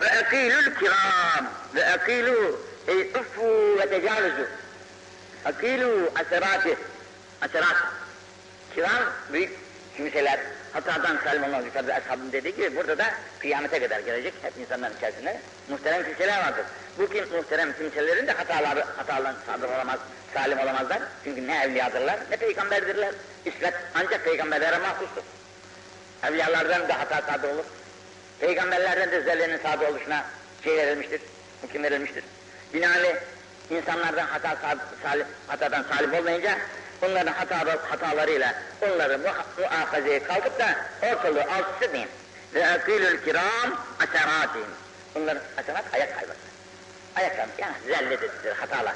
Ve ekilül kiram ve ekilu ey ıffu ve tecavuzu Akilu aserati, aserat, kiram büyük kimseler, hatadan salim olmaz yukarıda ashabın dediği gibi burada da kıyamete kadar gelecek hep insanların içerisinde muhterem kimseler vardır. Bu kim muhterem kimselerin de hataları, hatalan sadır olamaz, salim olamazlar. Çünkü ne evliyadırlar ne peygamberdirler. İsmet ancak peygamberlere mahsustur. Evliyalardan da hata sadır olur. Peygamberlerden de zellenin sadır oluşuna şey verilmiştir, hüküm verilmiştir. Binaenaleyh insanlardan hata salim, hatadan salim olmayınca onların hata, hatalarıyla onları muhafazaya kalkıp da ortalığı alt üst etmeyin. Ve akilül kiram aseratim. Onların aserat ayak kayması. Ayak kayması yani zellededir, hatalar.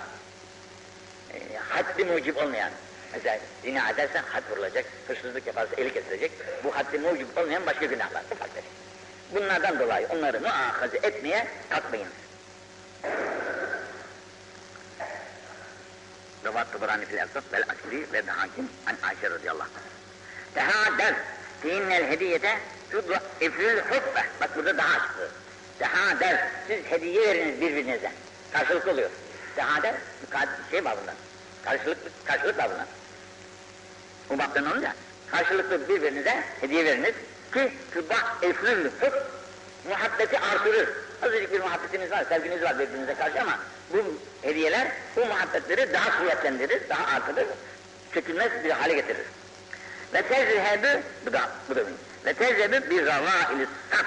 E, haddi mucib olmayan. Mesela zina edersen had vurulacak, hırsızlık yaparsa eli kesilecek. Bu haddi mucib olmayan başka günahlar, ufak. Bunlardan dolayı onları muahaze etmeye kalkmayın. Ravat Tıbrani fil Esas vel Asri ve Hakim an Ayşe radıyallahu anh. Tehadder fiinnel hediyete tudra'ifül hubbe. Bak burada daha açıklı. Tehadder siz hediye veriniz birbirinize. Karşılık oluyor. Tehadder şey babından. Karşılık, karşılık babından. Bu baktan olunca karşılıklı birbirinize hediye veriniz ki tudra'ifül hub muhabbeti artırır. Azıcık bir muhabbetiniz var, sevginiz var birbirinize karşı ama bu hediyeler bu muhabbetleri daha kuvvetlendirir, daha artırır, çökülmez bir hale getirir. Ve tezhebü, bu da, bu da benim. Ve tezhebü bir rava ili saf.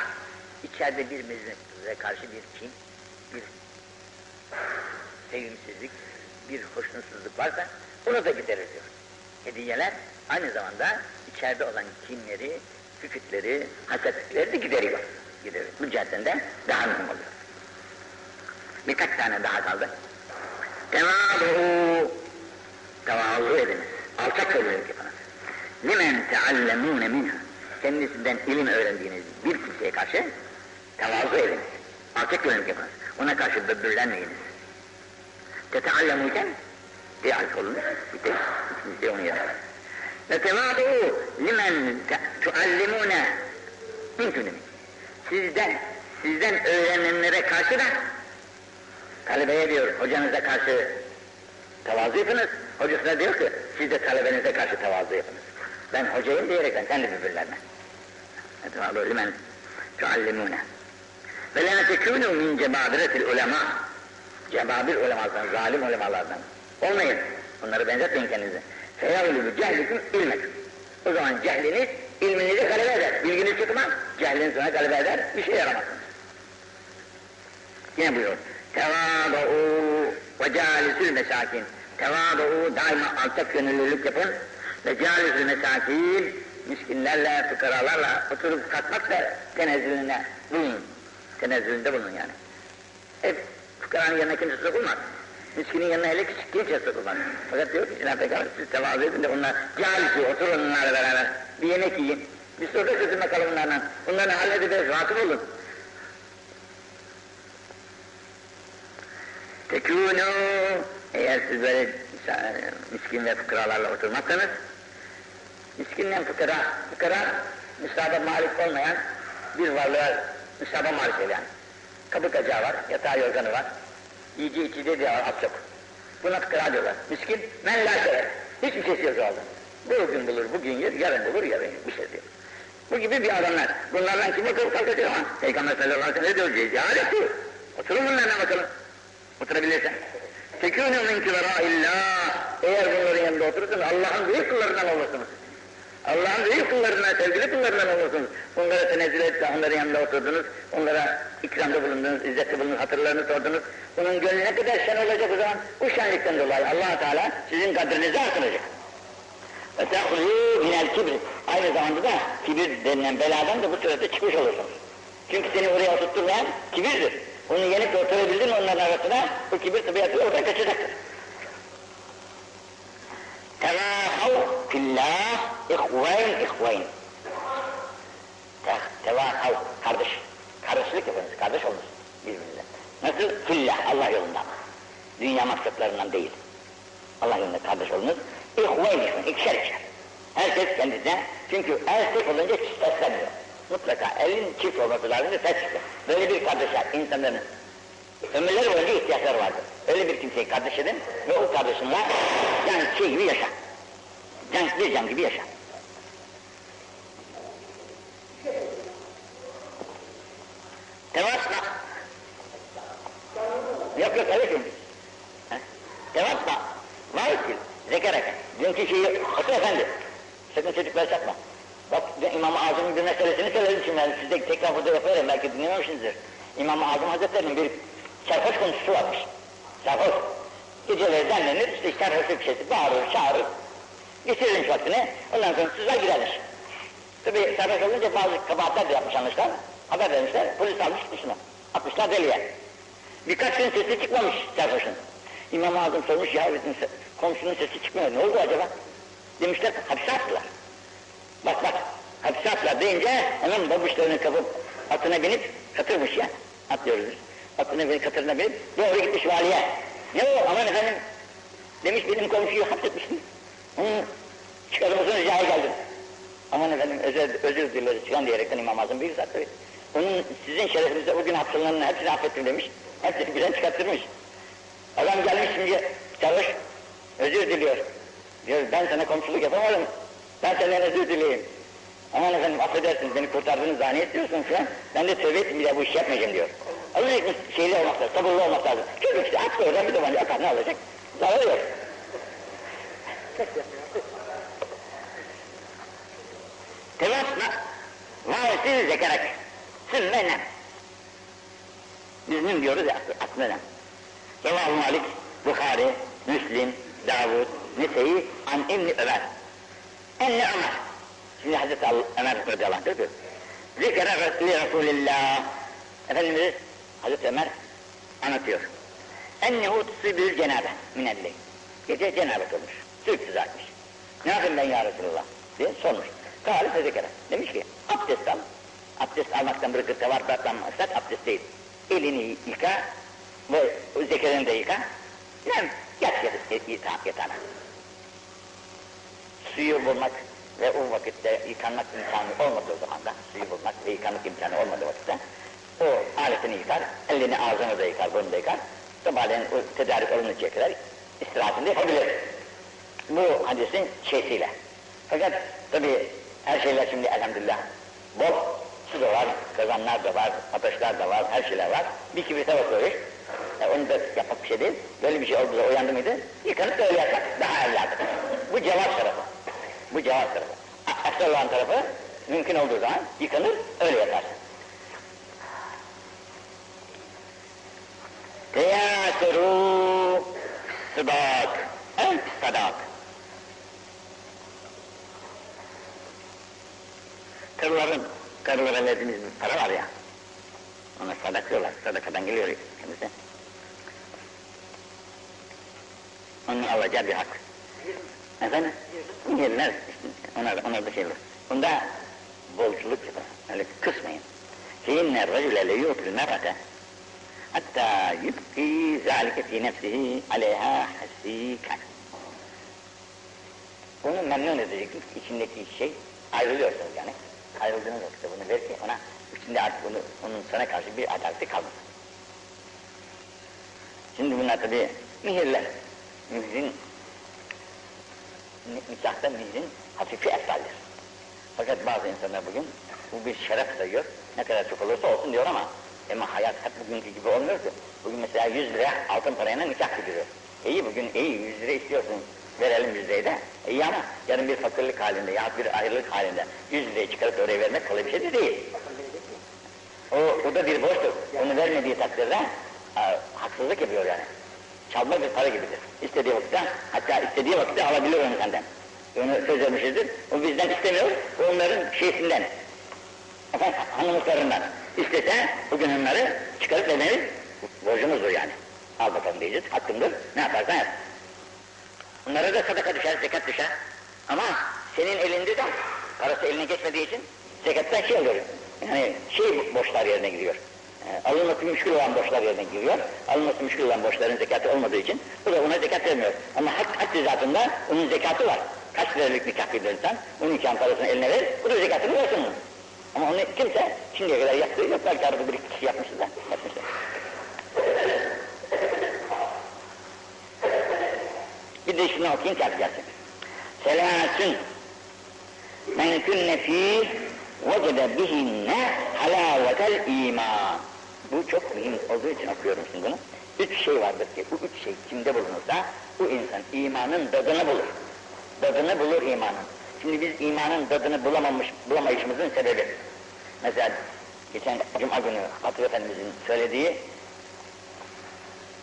İçeride birbirimize karşı bir kin, bir sevimsizlik, bir hoşnutsuzluk varsa onu da giderir diyor. Hediyeler aynı zamanda içeride olan kinleri, hükütleri, hasetlikleri de gideriyor. Giderir. Bu de daha mühim oluyor. Birkaç tane daha kaldı. Tevazu, tevazu ediniz. Alçak gönüllülük yapınız. Limen teallemûne minha. Kendisinden ilim öğrendiğiniz bir kimseye karşı tevazu ediniz. Alçak gönüllülük yapınız. Ona karşı böbürlenmeyiniz. Teteallemûken bir alf olunuz. Bir tek ikincisi onun yerine. Ve tevazu limen tuallimûne min Sizden, sizden öğrenenlere karşı da Talebeye diyor, hocanıza karşı tevazu yapınız. Hocasına diyor ki, siz de talebenize karşı tevazu yapınız. Ben hocayım diyerekten kendi birbirlerine. Etvalu limen tuallimune. Ve la tekûnû min cebabiretil ulema. Cebabir ulemalardan, zalim ulemalardan. Olmayın. Onları benzetmeyin kendinize. Feyavlû cehlikum ilmekum. O zaman cehliniz ilminizi galebe eder. Bilginiz çıkmaz. Cehliniz sonra galebe eder. Bir şey yaramazsınız. Yine buyuruyor. Tevâda'û ve câlisül mesâkin. Tevâda'û daima alçak gönüllülük yapın. Ve câlisül mesâkin miskinlerle, fıkaralarla oturup kalkmak da tenezzülüne bulunun. Tenezzülünde bulunun yani. Hep fıkaranın yanına kimse sokulmaz. Miskinin yanına hele küçük kimse sokulmaz. Fakat diyor ki Cenab-ı Peygamber siz tevazu edin de onlar câlisi oturun onlarla beraber. Bir yemek yiyin. Bir sohbet edin bakalım onlarla. Onları hallederiz, vakıf olun. Tekûnû eğer siz böyle miskin ve fıkralarla oturmazsanız miskinle fıkra, fıkra müsaade malik olmayan bir varlığa müsaade malik yani. Kapı kacağı var, yatağı yorganı var, yiyeceği içeceği de az çok. Buna fıkra diyorlar. Miskin, men la şeref. Hiçbir şey yok orada. Bugün bulur, bugün yer, yarın bulur, yarın yer. Bir şey diyor. Bu gibi bir adamlar. Bunlardan kim akıl kalkacak ama? Peygamber sallallahu aleyhi ve sellem ne diyor? Cehalet diyor. Oturun bunlarla bakalım. Oturabilirsen. Tekûnû min illah. Eğer bunların yanında oturursanız Allah'ın büyük kullarından olursunuz. Allah'ın büyük kullarından, sevgili kullarından olursunuz. Onlara tenezzül etse, onların yanında oturdunuz, onlara ikramda bulundunuz, izzette bulundunuz, hatırlarını sordunuz. Bunun gönlü ne kadar şen olacak o zaman? Bu şenlikten dolayı allah Teala sizin kadrinizi artıracak. Ve tehulû minel kibri. Aynı zamanda da kibir denilen beladan da bu surette çıkmış olursunuz. Çünkü seni oraya oturtturmayan kibirdir. Onu yenip oturabildin onların arasına, bu kibir tabiatıyla oradan kaçacaktır. Tevahav fillah, ihveyn ihveyn. Tevahav, kardeş. Kardeşlik yapınız, kardeş olunuz birbirinize. Nasıl? Fillah, Allah yolunda ama. Dünya maksatlarından değil. Allah yolunda kardeş olunuz. İhveyn ihveyn, ikişer ikişer. Herkes kendisine, çünkü el tek olunca seslenmiyor. Mutlaka elin çift olması lazım da ses çıkıyor. Böyle bir kardeşler, insanların ömürleri boyunca ihtiyaçları vardır. Öyle bir kimseyi kardeş edin ve o kardeşinle yani şey gibi yaşa. Can gibi yaşa. Tevasla. Yok yok öyle şimdi. Tevasla. Vahisil. Zekerek. Dünkü şeyi, otur efendi. Sakın çocuklar çakma. Bak İmam-ı Azam'ın bir meselesini söyledim şimdi ben size tekrar burada yapıyorum belki dinlememişsinizdir. İmam-ı Azam Hazretleri'nin bir sarhoş konusu varmış. Sarhoş. Geceleri demlenir, işte sarhoşluk şeysi bağırır, çağırır. Geçirirmiş vaktini, ondan sonra sızlar gidermiş. Tabi sarhoş olunca bazı kabahatler de yapmış anlaşılan. Haber vermişler, polis almış dışına. Atmışlar deliye. Birkaç gün sesi çıkmamış sarhoşun. İmam-ı Azam sormuş ya komşunun sesi çıkmıyor, ne oldu acaba? Demişler hapse attılar. Bak bak, hapse attılar deyince hemen babuşlarını kapıp atına binip katırmış ya, atlıyoruz biz. Atına binip katırına binip doğru gitmiş valiye. Ne o aman efendim, demiş benim komşuyu hapsetmiştim. Onun çıkarılmasına rica geldim. Aman efendim özür, özür dileriz çıkan diyerekten İmam Azam bir tabii. Onun sizin şerefinizde bugün hapsılananın hepsini affettim demiş. Hepsini birden çıkarttırmış. Adam gelmiş şimdi çavuş özür diliyor. Diyor ben sana komşuluk yapamadım. Ben senden özür dileyim. Aman efendim affedersiniz beni kurtardınız daha ne istiyorsunuz ya? Ben de tövbe ettim bir daha bu işi yapmayacağım diyor. Azıcık şeyli olmak lazım, sabırlı olmak lazım. Çocuk işte at oradan bir tabanca atar ne olacak? Zarar yok. Tevasla vasil zekarak sümme nem. Biz diyoruz ya aslında nem. Revahu Malik, Bukhari, Müslim, Davud, Nese'yi an İbni Ömer. Enne Ömer. Şimdi Hazreti Ömer radıyallahu anh diyor ki Zikre Resulü Resulillah Efendimiz Hazreti Ömer anlatıyor. Ennehu tusibül cenabe minelli. Gece cenabet olmuş. Sürpsüz atmış. Ne yapayım ben ya Resulallah diye sormuş. Kâli fezekere. Demiş ki abdest al. Abdest almaktan bir gırka var bıraklanmazsak abdest değil. Elini yıka ve zekerini de yıka. Nem yat yatağına. Suyu bulmak ve o vakitte yıkanmak imkanı olmadığı zaman da suyu bulmak ve yıkanmak imkanı olmadığı vakitte o aletini yıkar, elini ağzını da yıkar, bunu da yıkar. sabahleyin o tedarik oluncaya kadar istirahatini yapabilir. Bu hadisin şeysiyle. Fakat tabi her şeyler şimdi elhamdülillah bol su da var, kazanlar da var, ateşler de var, her şeyler var. Bir kibrite bakıyoruz. E, onu da yapmak bir şey değil. Böyle bir şey oldu da uyandı mıydı? Yıkanıp öyle yapsak daha evladır. Bu cevap tarafı. Bu cevap tarafı. Asıl olan tarafı mümkün olduğu zaman yıkanır, öyle yaparsın. Teyasuru sıdak, el sadak. karıların, karılara verdiğimiz bir para var ya, ona sadaklıyorlar, sadakadan geliyor kendisi. Onun alacağı bir hak. Efendim? Yerler, ona da, ona da şey olur. Bunda bolculuk yapar, öyle kısmayın. Şeyinne racüle leyutul merate, hatta yubki zâlike fî nefsihi aleyhâ hasîkan. Onu memnun edecek içindeki şey ayrılıyorsunuz yani. Ayrıldığınız vakitte bunu ver ki ona içinde artık bunu, onun sana karşı bir adaleti kalmasın. Şimdi bunlar tabi mihirler. Mihrin nikahta mihrin hafifi eftaldir. Fakat bazı insanlar bugün bu bir şeref sayıyor. Ne kadar çok olursa olsun diyor ama ama hayat hep bugünkü gibi olmuyor ki. Bugün mesela 100 lira altın parayla nikah gidiyor. İyi bugün iyi 100 lira istiyorsun verelim 100 lirayı da. İyi ama yarın bir fakirlik halinde ya bir ayrılık halinde 100 lirayı çıkarıp oraya vermek kolay bir şey de değil. O, o da bir borçtur. Onu vermediği takdirde a, haksızlık yapıyor yani. Çalma bir para gibidir. İstediği vakitte, hatta istediği vakitte alabilir onu senden. Onu söz vermişizdir. O bizden istemiyor, onların şeysinden. Efendim hanımlıklarından. İstese bugün onları çıkarıp vermeniz borcumuzdur yani. Al bakalım diyeceğiz, hakkındır, ne yaparsan yap. Bunlara da sadaka düşer, zekat düşer. Ama senin elinde de parası eline geçmediği için zekattan şey oluyor. Yani şey borçlar yerine giriyor. E, alınması müşkül olan borçlar yerine giriyor. Alınması müşkül olan borçların zekatı olmadığı için bu da ona zekat vermiyor. Ama hak, hak zatında onun zekatı var. Kaç liralık nikah insan, onun nikahın parasını eline verir, bu da zekatını versin onun. Ama onu kimse şimdiye kadar yaptığı yok. Belki arada bir iki kişi yapmıştır da. Yapmıştır. Bir de şunu okuyayım ki yapacaksın. Selâsün men künne fîh vecede bihinne halâvetel iman. Bu çok mühim olduğu için okuyorum şimdi bunu. Üç şey vardır ki bu üç şey kimde bulunursa bu insan imanın tadını bulur. Tadını bulur imanın. Şimdi biz imanın tadını bulamamış, bulamayışımızın sebebi. Mesela geçen Cuma günü Hatır Efendimizin söylediği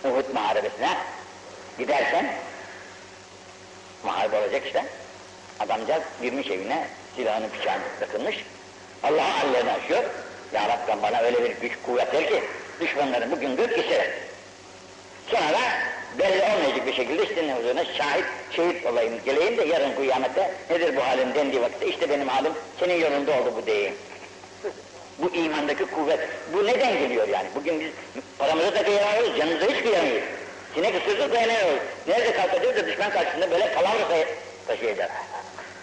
Uhud muharebesine giderken muharebe olacak işte. Adamcağız girmiş evine, silahını bıçağını takılmış. Allah'ın hallerini açıyor. Ya Rabbi bana öyle bir güç kuvvet ver ki düşmanları bugün gök geçirir. Sonra belli olmayacak bir şekilde ne huzuruna şahit, şehit olayım geleyim de yarın kıyamette nedir bu halin dendiği vakitte işte benim halim senin yolunda oldu bu diyeyim. Bu imandaki kuvvet, bu neden geliyor yani? Bugün biz paramızı da kıyamıyoruz, canımıza hiç kıyamıyoruz. Sinek ısırdık dayanamıyoruz. Nerede kalkacağız da düşman karşısında böyle kalavra taşıyacağız.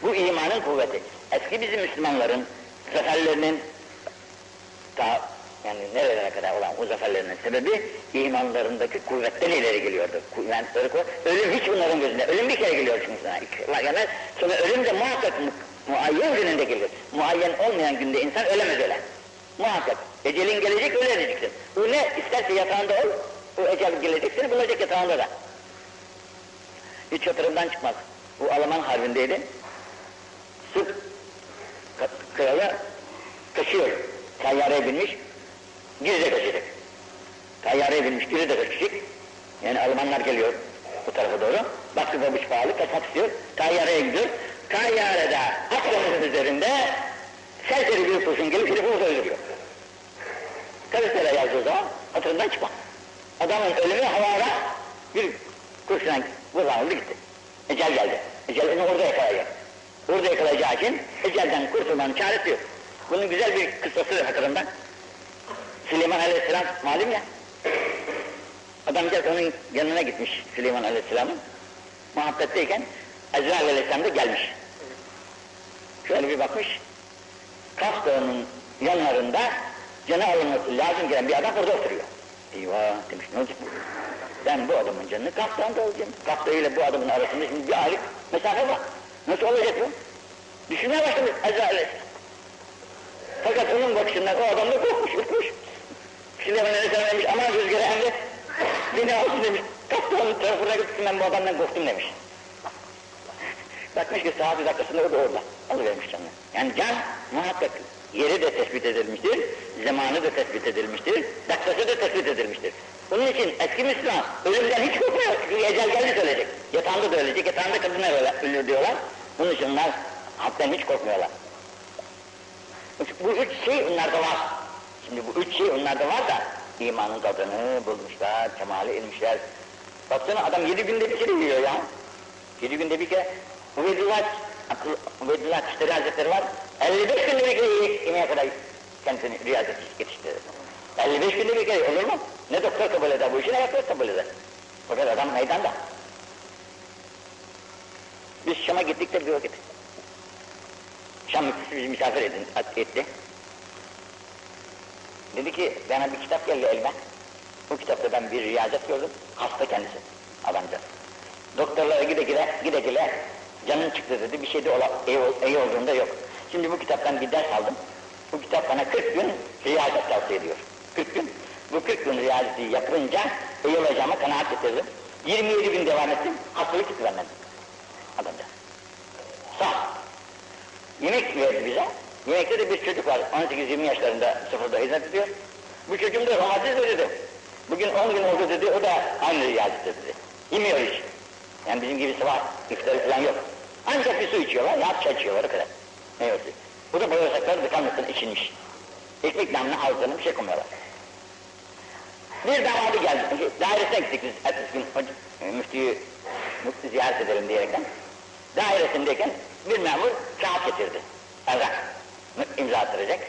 Bu imanın kuvveti. Eski bizim Müslümanların zaferlerinin ta yani nerelere kadar olan o zaferlerinin sebebi imanlarındaki kuvvetten ileri geliyordu. Yani ölüm hiç bunların gözünde. Ölüm bir kere geliyor çünkü sana. Yani sonra ölüm de muhakkak mu, muayyen gününde gelir. Muayyen olmayan günde insan ölemez öyle. Muhakkak. Ecelin gelecek öyle edeceksin. Bu ne? İsterse yatağında ol, o ecel gelecek seni bulacak yatağında da. Hiç hatırımdan çıkmaz. Bu Alman harbindeydi. Sırp kralı kaçıyor. Tayyareye binmiş, de kaçacak. Tayyareye binmiş, geri de kaçacak. Yani Almanlar geliyor bu tarafa doğru. Baktı babuş pahalı, kaçmak istiyor. Tayyareye gidiyor. Tayyarede Akdeniz'in üzerinde serseri bir kurşun gelip herifi burada öldürüyor. Gazetelere yazdığı zaman hatırından çıkmaz. Adamın ölümü havada bir kurşuna vuruldu gitti. Ecel geldi. Ecel onu orada yakalayacak. Orada yakalayacağı için ecelden kurtulmanın çaresi yok. Bunun güzel bir kıssası hatırımda. Süleyman Aleyhisselam malum ya. Adamcağız onun yanına gitmiş Süleyman Aleyhisselam'ın. Muhabbetteyken Ezrail Aleyhisselam da gelmiş. Şöyle bir bakmış. Dağı'nın yanlarında canı alınması lazım gelen bir adam orada oturuyor. Eyvah demiş ne olacak bu? Ben bu adamın canını kaptan da alacağım. Kaptanıyla bu adamın arasında şimdi bir aylık mesafe var. Nasıl olacak bu? Düşünmeye başlamış Azrail Fakat onun bakışından o adam da korkmuş, ürkmüş. Şimdi bana ne demiş, aman rüzgarı emret, beni alsın demiş. Kaptanın tarafına gitsin ben bu adamdan korktum demiş. Bakmış ki saat dakikasında o da orada. Alıvermiş canını. Yani can muhakkak yeri de tespit edilmiştir, zamanı da tespit edilmiştir, dakikası da tespit edilmiştir. Bunun için eski Müslüman ölümden hiç korkmuyor. Çünkü ecel geldi ölecek. Yatağında da ölecek, yatağında öyle, ölür diyorlar. Bunun için onlar haktan hiç korkmuyorlar. Bu üç şey onlarda var. Şimdi bu üç şey onlarda var da imanın tadını bulmuşlar, kemale inmişler. Baksana adam yedi günde bir kere yiyor ya. Yedi günde bir kere Ubeydullah, Ubeydullah Kıştari Hazretleri var. 55 günde bir kere yemeğe kadar kendisini riyazet yetiştirir. 55 günde bir kere olur mu? Ne doktor kabul eder bu işi ne doktor kabul eder. Fakat adam meydanda. Biz Şam'a gittik de bir vakit. Şam müftüsü bizi misafir edin, etti. Dedi ki bana bir kitap geldi elime. Bu kitapta ben bir riyazet gördüm. Hasta kendisi adamcağız. Doktorlara gide gide gide gide canın çıktı dedi. Bir şey de ola, iyi, iyi olduğunda yok. Şimdi bu kitaptan bir ders aldım. Bu kitap bana 40 gün riyazet tavsiye ediyor. 40 gün. Bu 40 gün riyazeti yapınca iyi olacağıma kanaat getirdim. 27 gün devam ettim. Hastalık benden. Adamcağız. Sağ. Yemek verdi bize. Yemekte de bir çocuk var, 18-20 yaşlarında sıfırda hizmet ediyor. Bu çocuğum da romatizm dedi. Bugün 10 gün oldu dedi, o da aynı riyazette dedi. Yemiyor hiç. Yani bizim gibi sabah iftarı falan yok. Ancak bir su içiyorlar, ya çay içiyorlar o kadar. Ne yok Bu da bağırsakları tıkanmasın içilmiş. Ekmek damla ağızlarına bir şey koymuyorlar. Bir damadı geldi, dairesine gittik biz ertesi gün müftüyü, müftü ziyaret edelim diyerekten. Dairesindeyken bir memur kağıt getirdi. Evrak. imza attıracak.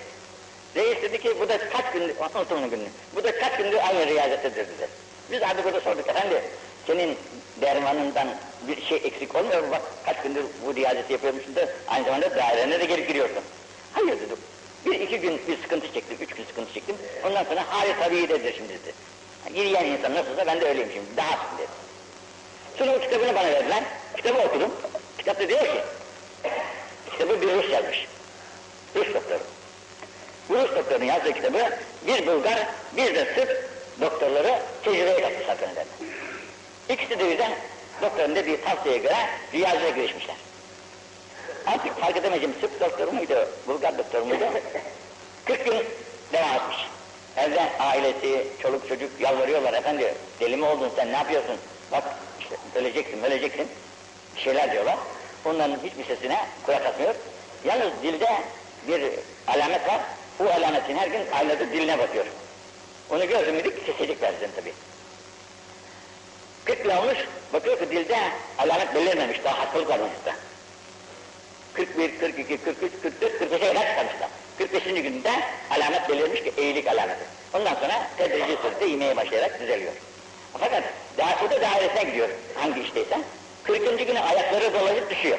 Reis dedi ki bu da kaç gündür, unutun gününü, bu da kaç gündür aynı riyazetedir dedi. Biz artık burada sorduk efendi, senin dermanından bir şey eksik olmuyor mu? Bak kaç gündür bu riyazeti yapıyormuşsun da aynı zamanda dairene de gelip giriyorsun. Hayır dedim. Bir iki gün bir sıkıntı çektim, üç gün sıkıntı çektim. Ondan sonra hali tabiidedir şimdi dedi. Yürüyen insan nasılsa ben de öyleyim şimdi, daha şimdi dedi. Sonra o kitabını bana verdiler, kitabı okudum. Kitapta diyor ki, kitabı bir Rus yazmış. Rus doktoru. Bu Rus doktorun yazdığı kitabı bir Bulgar, bir de Sırp doktorları tecrübeye kattı sakın İkisi de yüzden doktorunda bir tavsiyeye göre riyazete girişmişler. Artık fark edemeyeceğim Sırp doktoru muydu, Bulgar doktoru muydu? 40 gün devam etmiş. Evde ailesi, çoluk çocuk yalvarıyorlar efendi deli mi oldun sen ne yapıyorsun? Bak işte öleceksin, öleceksin. Bir şeyler diyorlar. Onların hiçbir sesine kulak atmıyor. Yalnız dilde bir alamet var. Bu alametin her gün aynadır diline bakıyor. Onu gördüm dedik kesecekler dedim tabii. 40 olmuş, bakıyor ki dilde alamet belirmemiş, daha hastalık varmış da. 41, 42, 43, 44, 45'e kadar çıkarmış da. 45. günde alamet belirmiş ki eğilik alameti. Ondan sonra tedrici sırtı iğmeye başlayarak düzeliyor. Fakat daifuda dairesine gidiyor hangi işteyse. 40. günü ayakları dolaşıp düşüyor.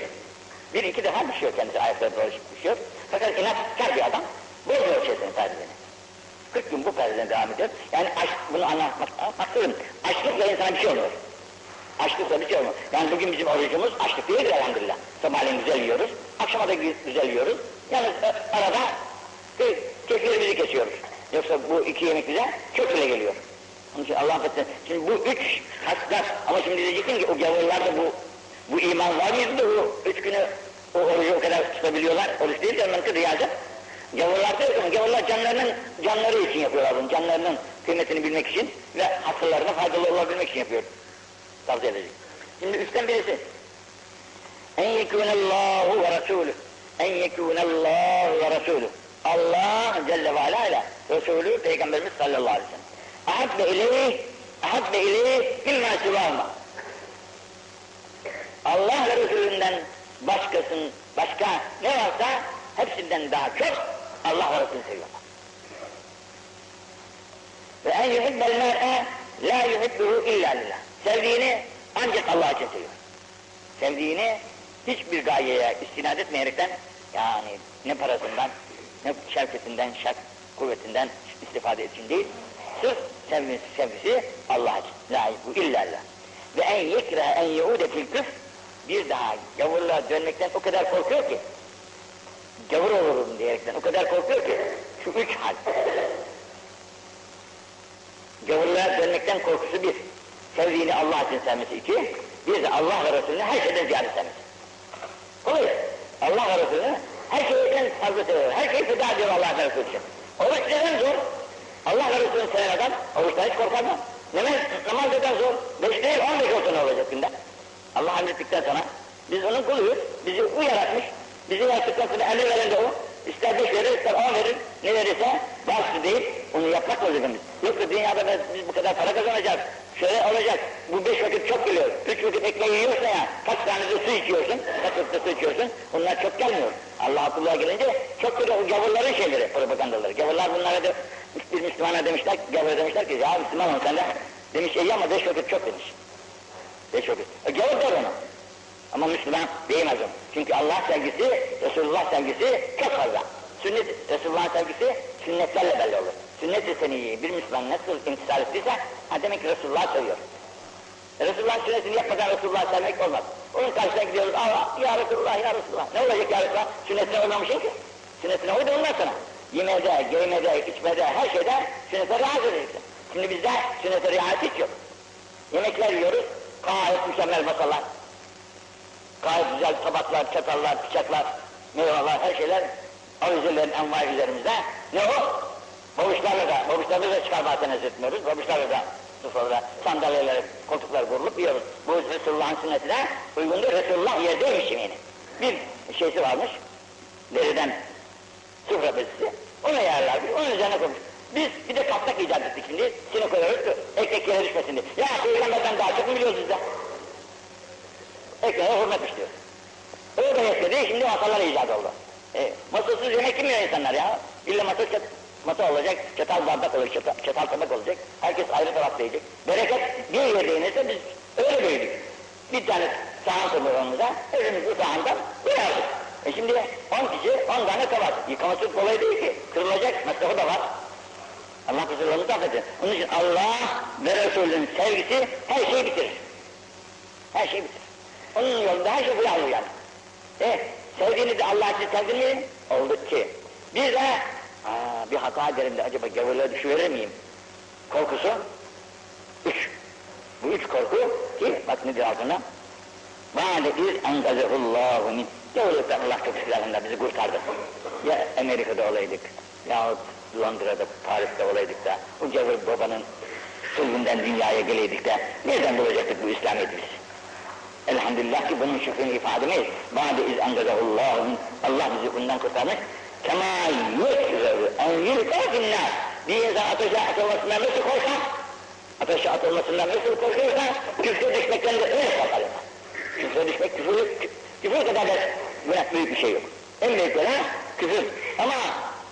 Bir iki defa düşüyor kendisi ayakları dolaşıp düşüyor. Fakat inat kar bir adam. Bir şey olmuyor. Yani bugün bizim orucumuz açlık değil elhamdülillah. Sabahleyin güzel yiyoruz, akşama da güzel yiyoruz. Yalnız e, arada keyiflerimizi kesiyoruz. Yoksa bu iki yemek bize çok bile geliyor. Onun için Allah affetsin. Şimdi bu üç haslar ama şimdi diyeceksin ki o gavurlarda bu bu iman var mıydı da bu üç günü o orucu o kadar tutabiliyorlar. Oruç değil de onların riyazet. Gavurlar da gavurlar canlarının canları için yapıyorlar bunu. Canlarının kıymetini bilmek için ve hasırlarına faydalı olabilmek için yapıyor. Tavsiye edecek. Şimdi üstten birisi. En yekûnellâhu ve rasûlü. En yekûnellâhu ve rasûlü. Allah Celle ve Ala Resulü Peygamberimiz sallallahu aleyhi ve sellem. Ahabbe ileyh, ahabbe ileyh mimma sivâhuma. Allah ve Resulünden başkasın, başka ne varsa hepsinden daha çok Allah ve Resulü seviyorlar. Ve en yuhibbel mer'e la yuhibbuhu illa lillah. Sevdiğini ancak Allah için seviyor. Sevdiğini hiçbir gayeye istinad etmeyerekten yani ne parasından, ne şevketinden, şak kuvvetinden istifade için değil, sırf sevgisi, sevgisi Allah için. La bu illallah. Ve en yekra en yeude fil küf bir daha gavurluğa dönmekten o kadar korkuyor ki gavur olurum diyerekten o kadar korkuyor ki şu üç hal. Gavurluğa dönmekten korkusu bir. Sevdiğini Allah için sevmesi iki. Bir de Allah ve Resulü'nü her şeyden ziyade sevmesi. Kolay. Allah ve Resulü'nü her şeyden fazla seviyor. Her şeyi feda ediyor Allah ve Resulü için. Oruç neden zor? Allah ve Resulü'nü seven adam oruçtan hiç korkar mı? Namaz, namaz neden zor? Beş değil on beş olsa ne olacak günde? Allah emrettikten sonra biz onun kuluyuz. Bizi o yaratmış. Bizi yarattıktan sonra emir veren de o. İster beş verir, ister on verir. Ne verirse bazı değil. Onu yapmak vazifemiz. Yoksa dünyada biz, biz bu kadar para kazanacağız. Şöyle olacak. Bu beş vakit çok geliyor. Üç vakit ekmeği yiyorsun ya. Kaç tane de su içiyorsun. Kaç vakit su içiyorsun. Bunlar çok gelmiyor. Allah kulluğa gelince çok geliyor. O gavurların şeyleri, propagandaları. Gavurlar bunlara da bir Müslümana demişler, gavur demişler ki ya Müslüman ol sen de. Demiş iyi ama beş vakit çok demiş. Beş vakit. E, gavur der onu. Ama Müslüman diyemez onu. Çünkü Allah sevgisi, Resulullah sevgisi çok fazla. Sünnet, Resulullah sevgisi sünnetlerle belli olur. Sünnet-i bir Müslüman nasıl imtisal ettiyse, ha demek ki Resulullah seviyor. Resulullah'ın sünnetini yapmadan Resulullah'ı sevmek olmaz. Onun karşısına gidiyoruz, Allah, ya Resulullah, ya Resulullah. Ne olacak ya Resulullah? Sünnetine uymamışsın ki. Sünnetine uydu ondan sonra. Yemede, giymede, içmede, her şeyde sünnete riayet edeceksin. Şimdi bizde sünnete riayet hiç yok. Yemekler yiyoruz, gayet mükemmel masalar. Gayet güzel tabaklar, çatallar, bıçaklar, meyveler, her şeyler avizelerin envai üzerimizde. Ne o? Babuşlarla da, babuşlarla da çıkar bazen etmiyoruz. Babuşlarla da sofrada sandalyeler, koltuklar kurulup yiyoruz. Bu Resulullah'ın sünnetine uygundur. Resulullah yerdeymiş yemeğini. Bir şeysi varmış, deriden sufra bezisi. Onu yerlermiş, onun üzerine koymuş. Biz bir de kaptak icat ettik şimdi, sine koyuyoruz ki ekmek yere düşmesin diye. Ya peygamberden daha çok mu biliyoruz biz de? Ekmeğe hürmet istiyor. O da yetmedi, şimdi masalar icat oldu. E, masasız yemek yemiyor insanlar ya. İlla masa, çat, masa olacak, çatal bardak olacak, çatal, çatal tabak olacak. Herkes ayrı tarafta yiyecek. Bereket bir yerde yenirse biz öyle büyüdük. Bir tane sahan konur önümüze, hepimiz bu sahandan koyardık. E şimdi on kişi, on tane tabak. Yıkaması kolay değil ki, kırılacak, masrafı da var. Allah kusurlarımızı affetsin. Onun için Allah ve Resulünün sevgisi her şeyi bitirir. Her şeyi bitirir. Onun yolunda her şey bu yavru yani. E, sevdiğini de Allah için sevdin mi? Oldu ki. Bir de aa, bir hata ederim de acaba gavurluğa düşüverir miyim? Korkusu. Üç. Bu üç korku ki bak nedir altında? Ba'de iz engazehullahu min. Gavurluktan Allah çok silahında bizi kurtardı. Ya Amerika'da olaydık yahut Londra'da, Paris'te olaydık da o gavur babanın sulhundan dünyaya geleydik de nereden bulacaktık bu İslamiyet'i biz? Elhamdülillah ki bunun şükrünü ifade edemeyiz. Ba'de iz engazehullahu min. Allah bizi bundan kurtarmış. Kema yekzeru en yülka finnâr. Bir insan ateşe atılmasından nasıl korkar? Ateşe atılmasından nasıl korkuyorsa küfre düşmekten de öyle korkar. Küfre düşmek, küfür, küfür kadar da günah büyük bir şey yok. En büyük günah küfür. Ama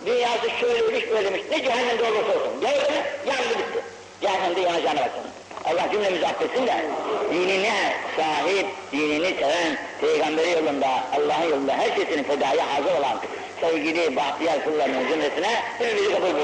dünyası şöyleymiş böylemiş, ne cehennemde olursa olsun. Mi, yandı bitti. Cehennemde yanacağına baksın. Allah cümlemizi affetsin de dinine sahip, dinini seven, peygamberi yolunda, Allah'ın yolunda her şeysini fedaya hazır olan sevgili bahtiyar kullarının cümlesine hepimizi kabul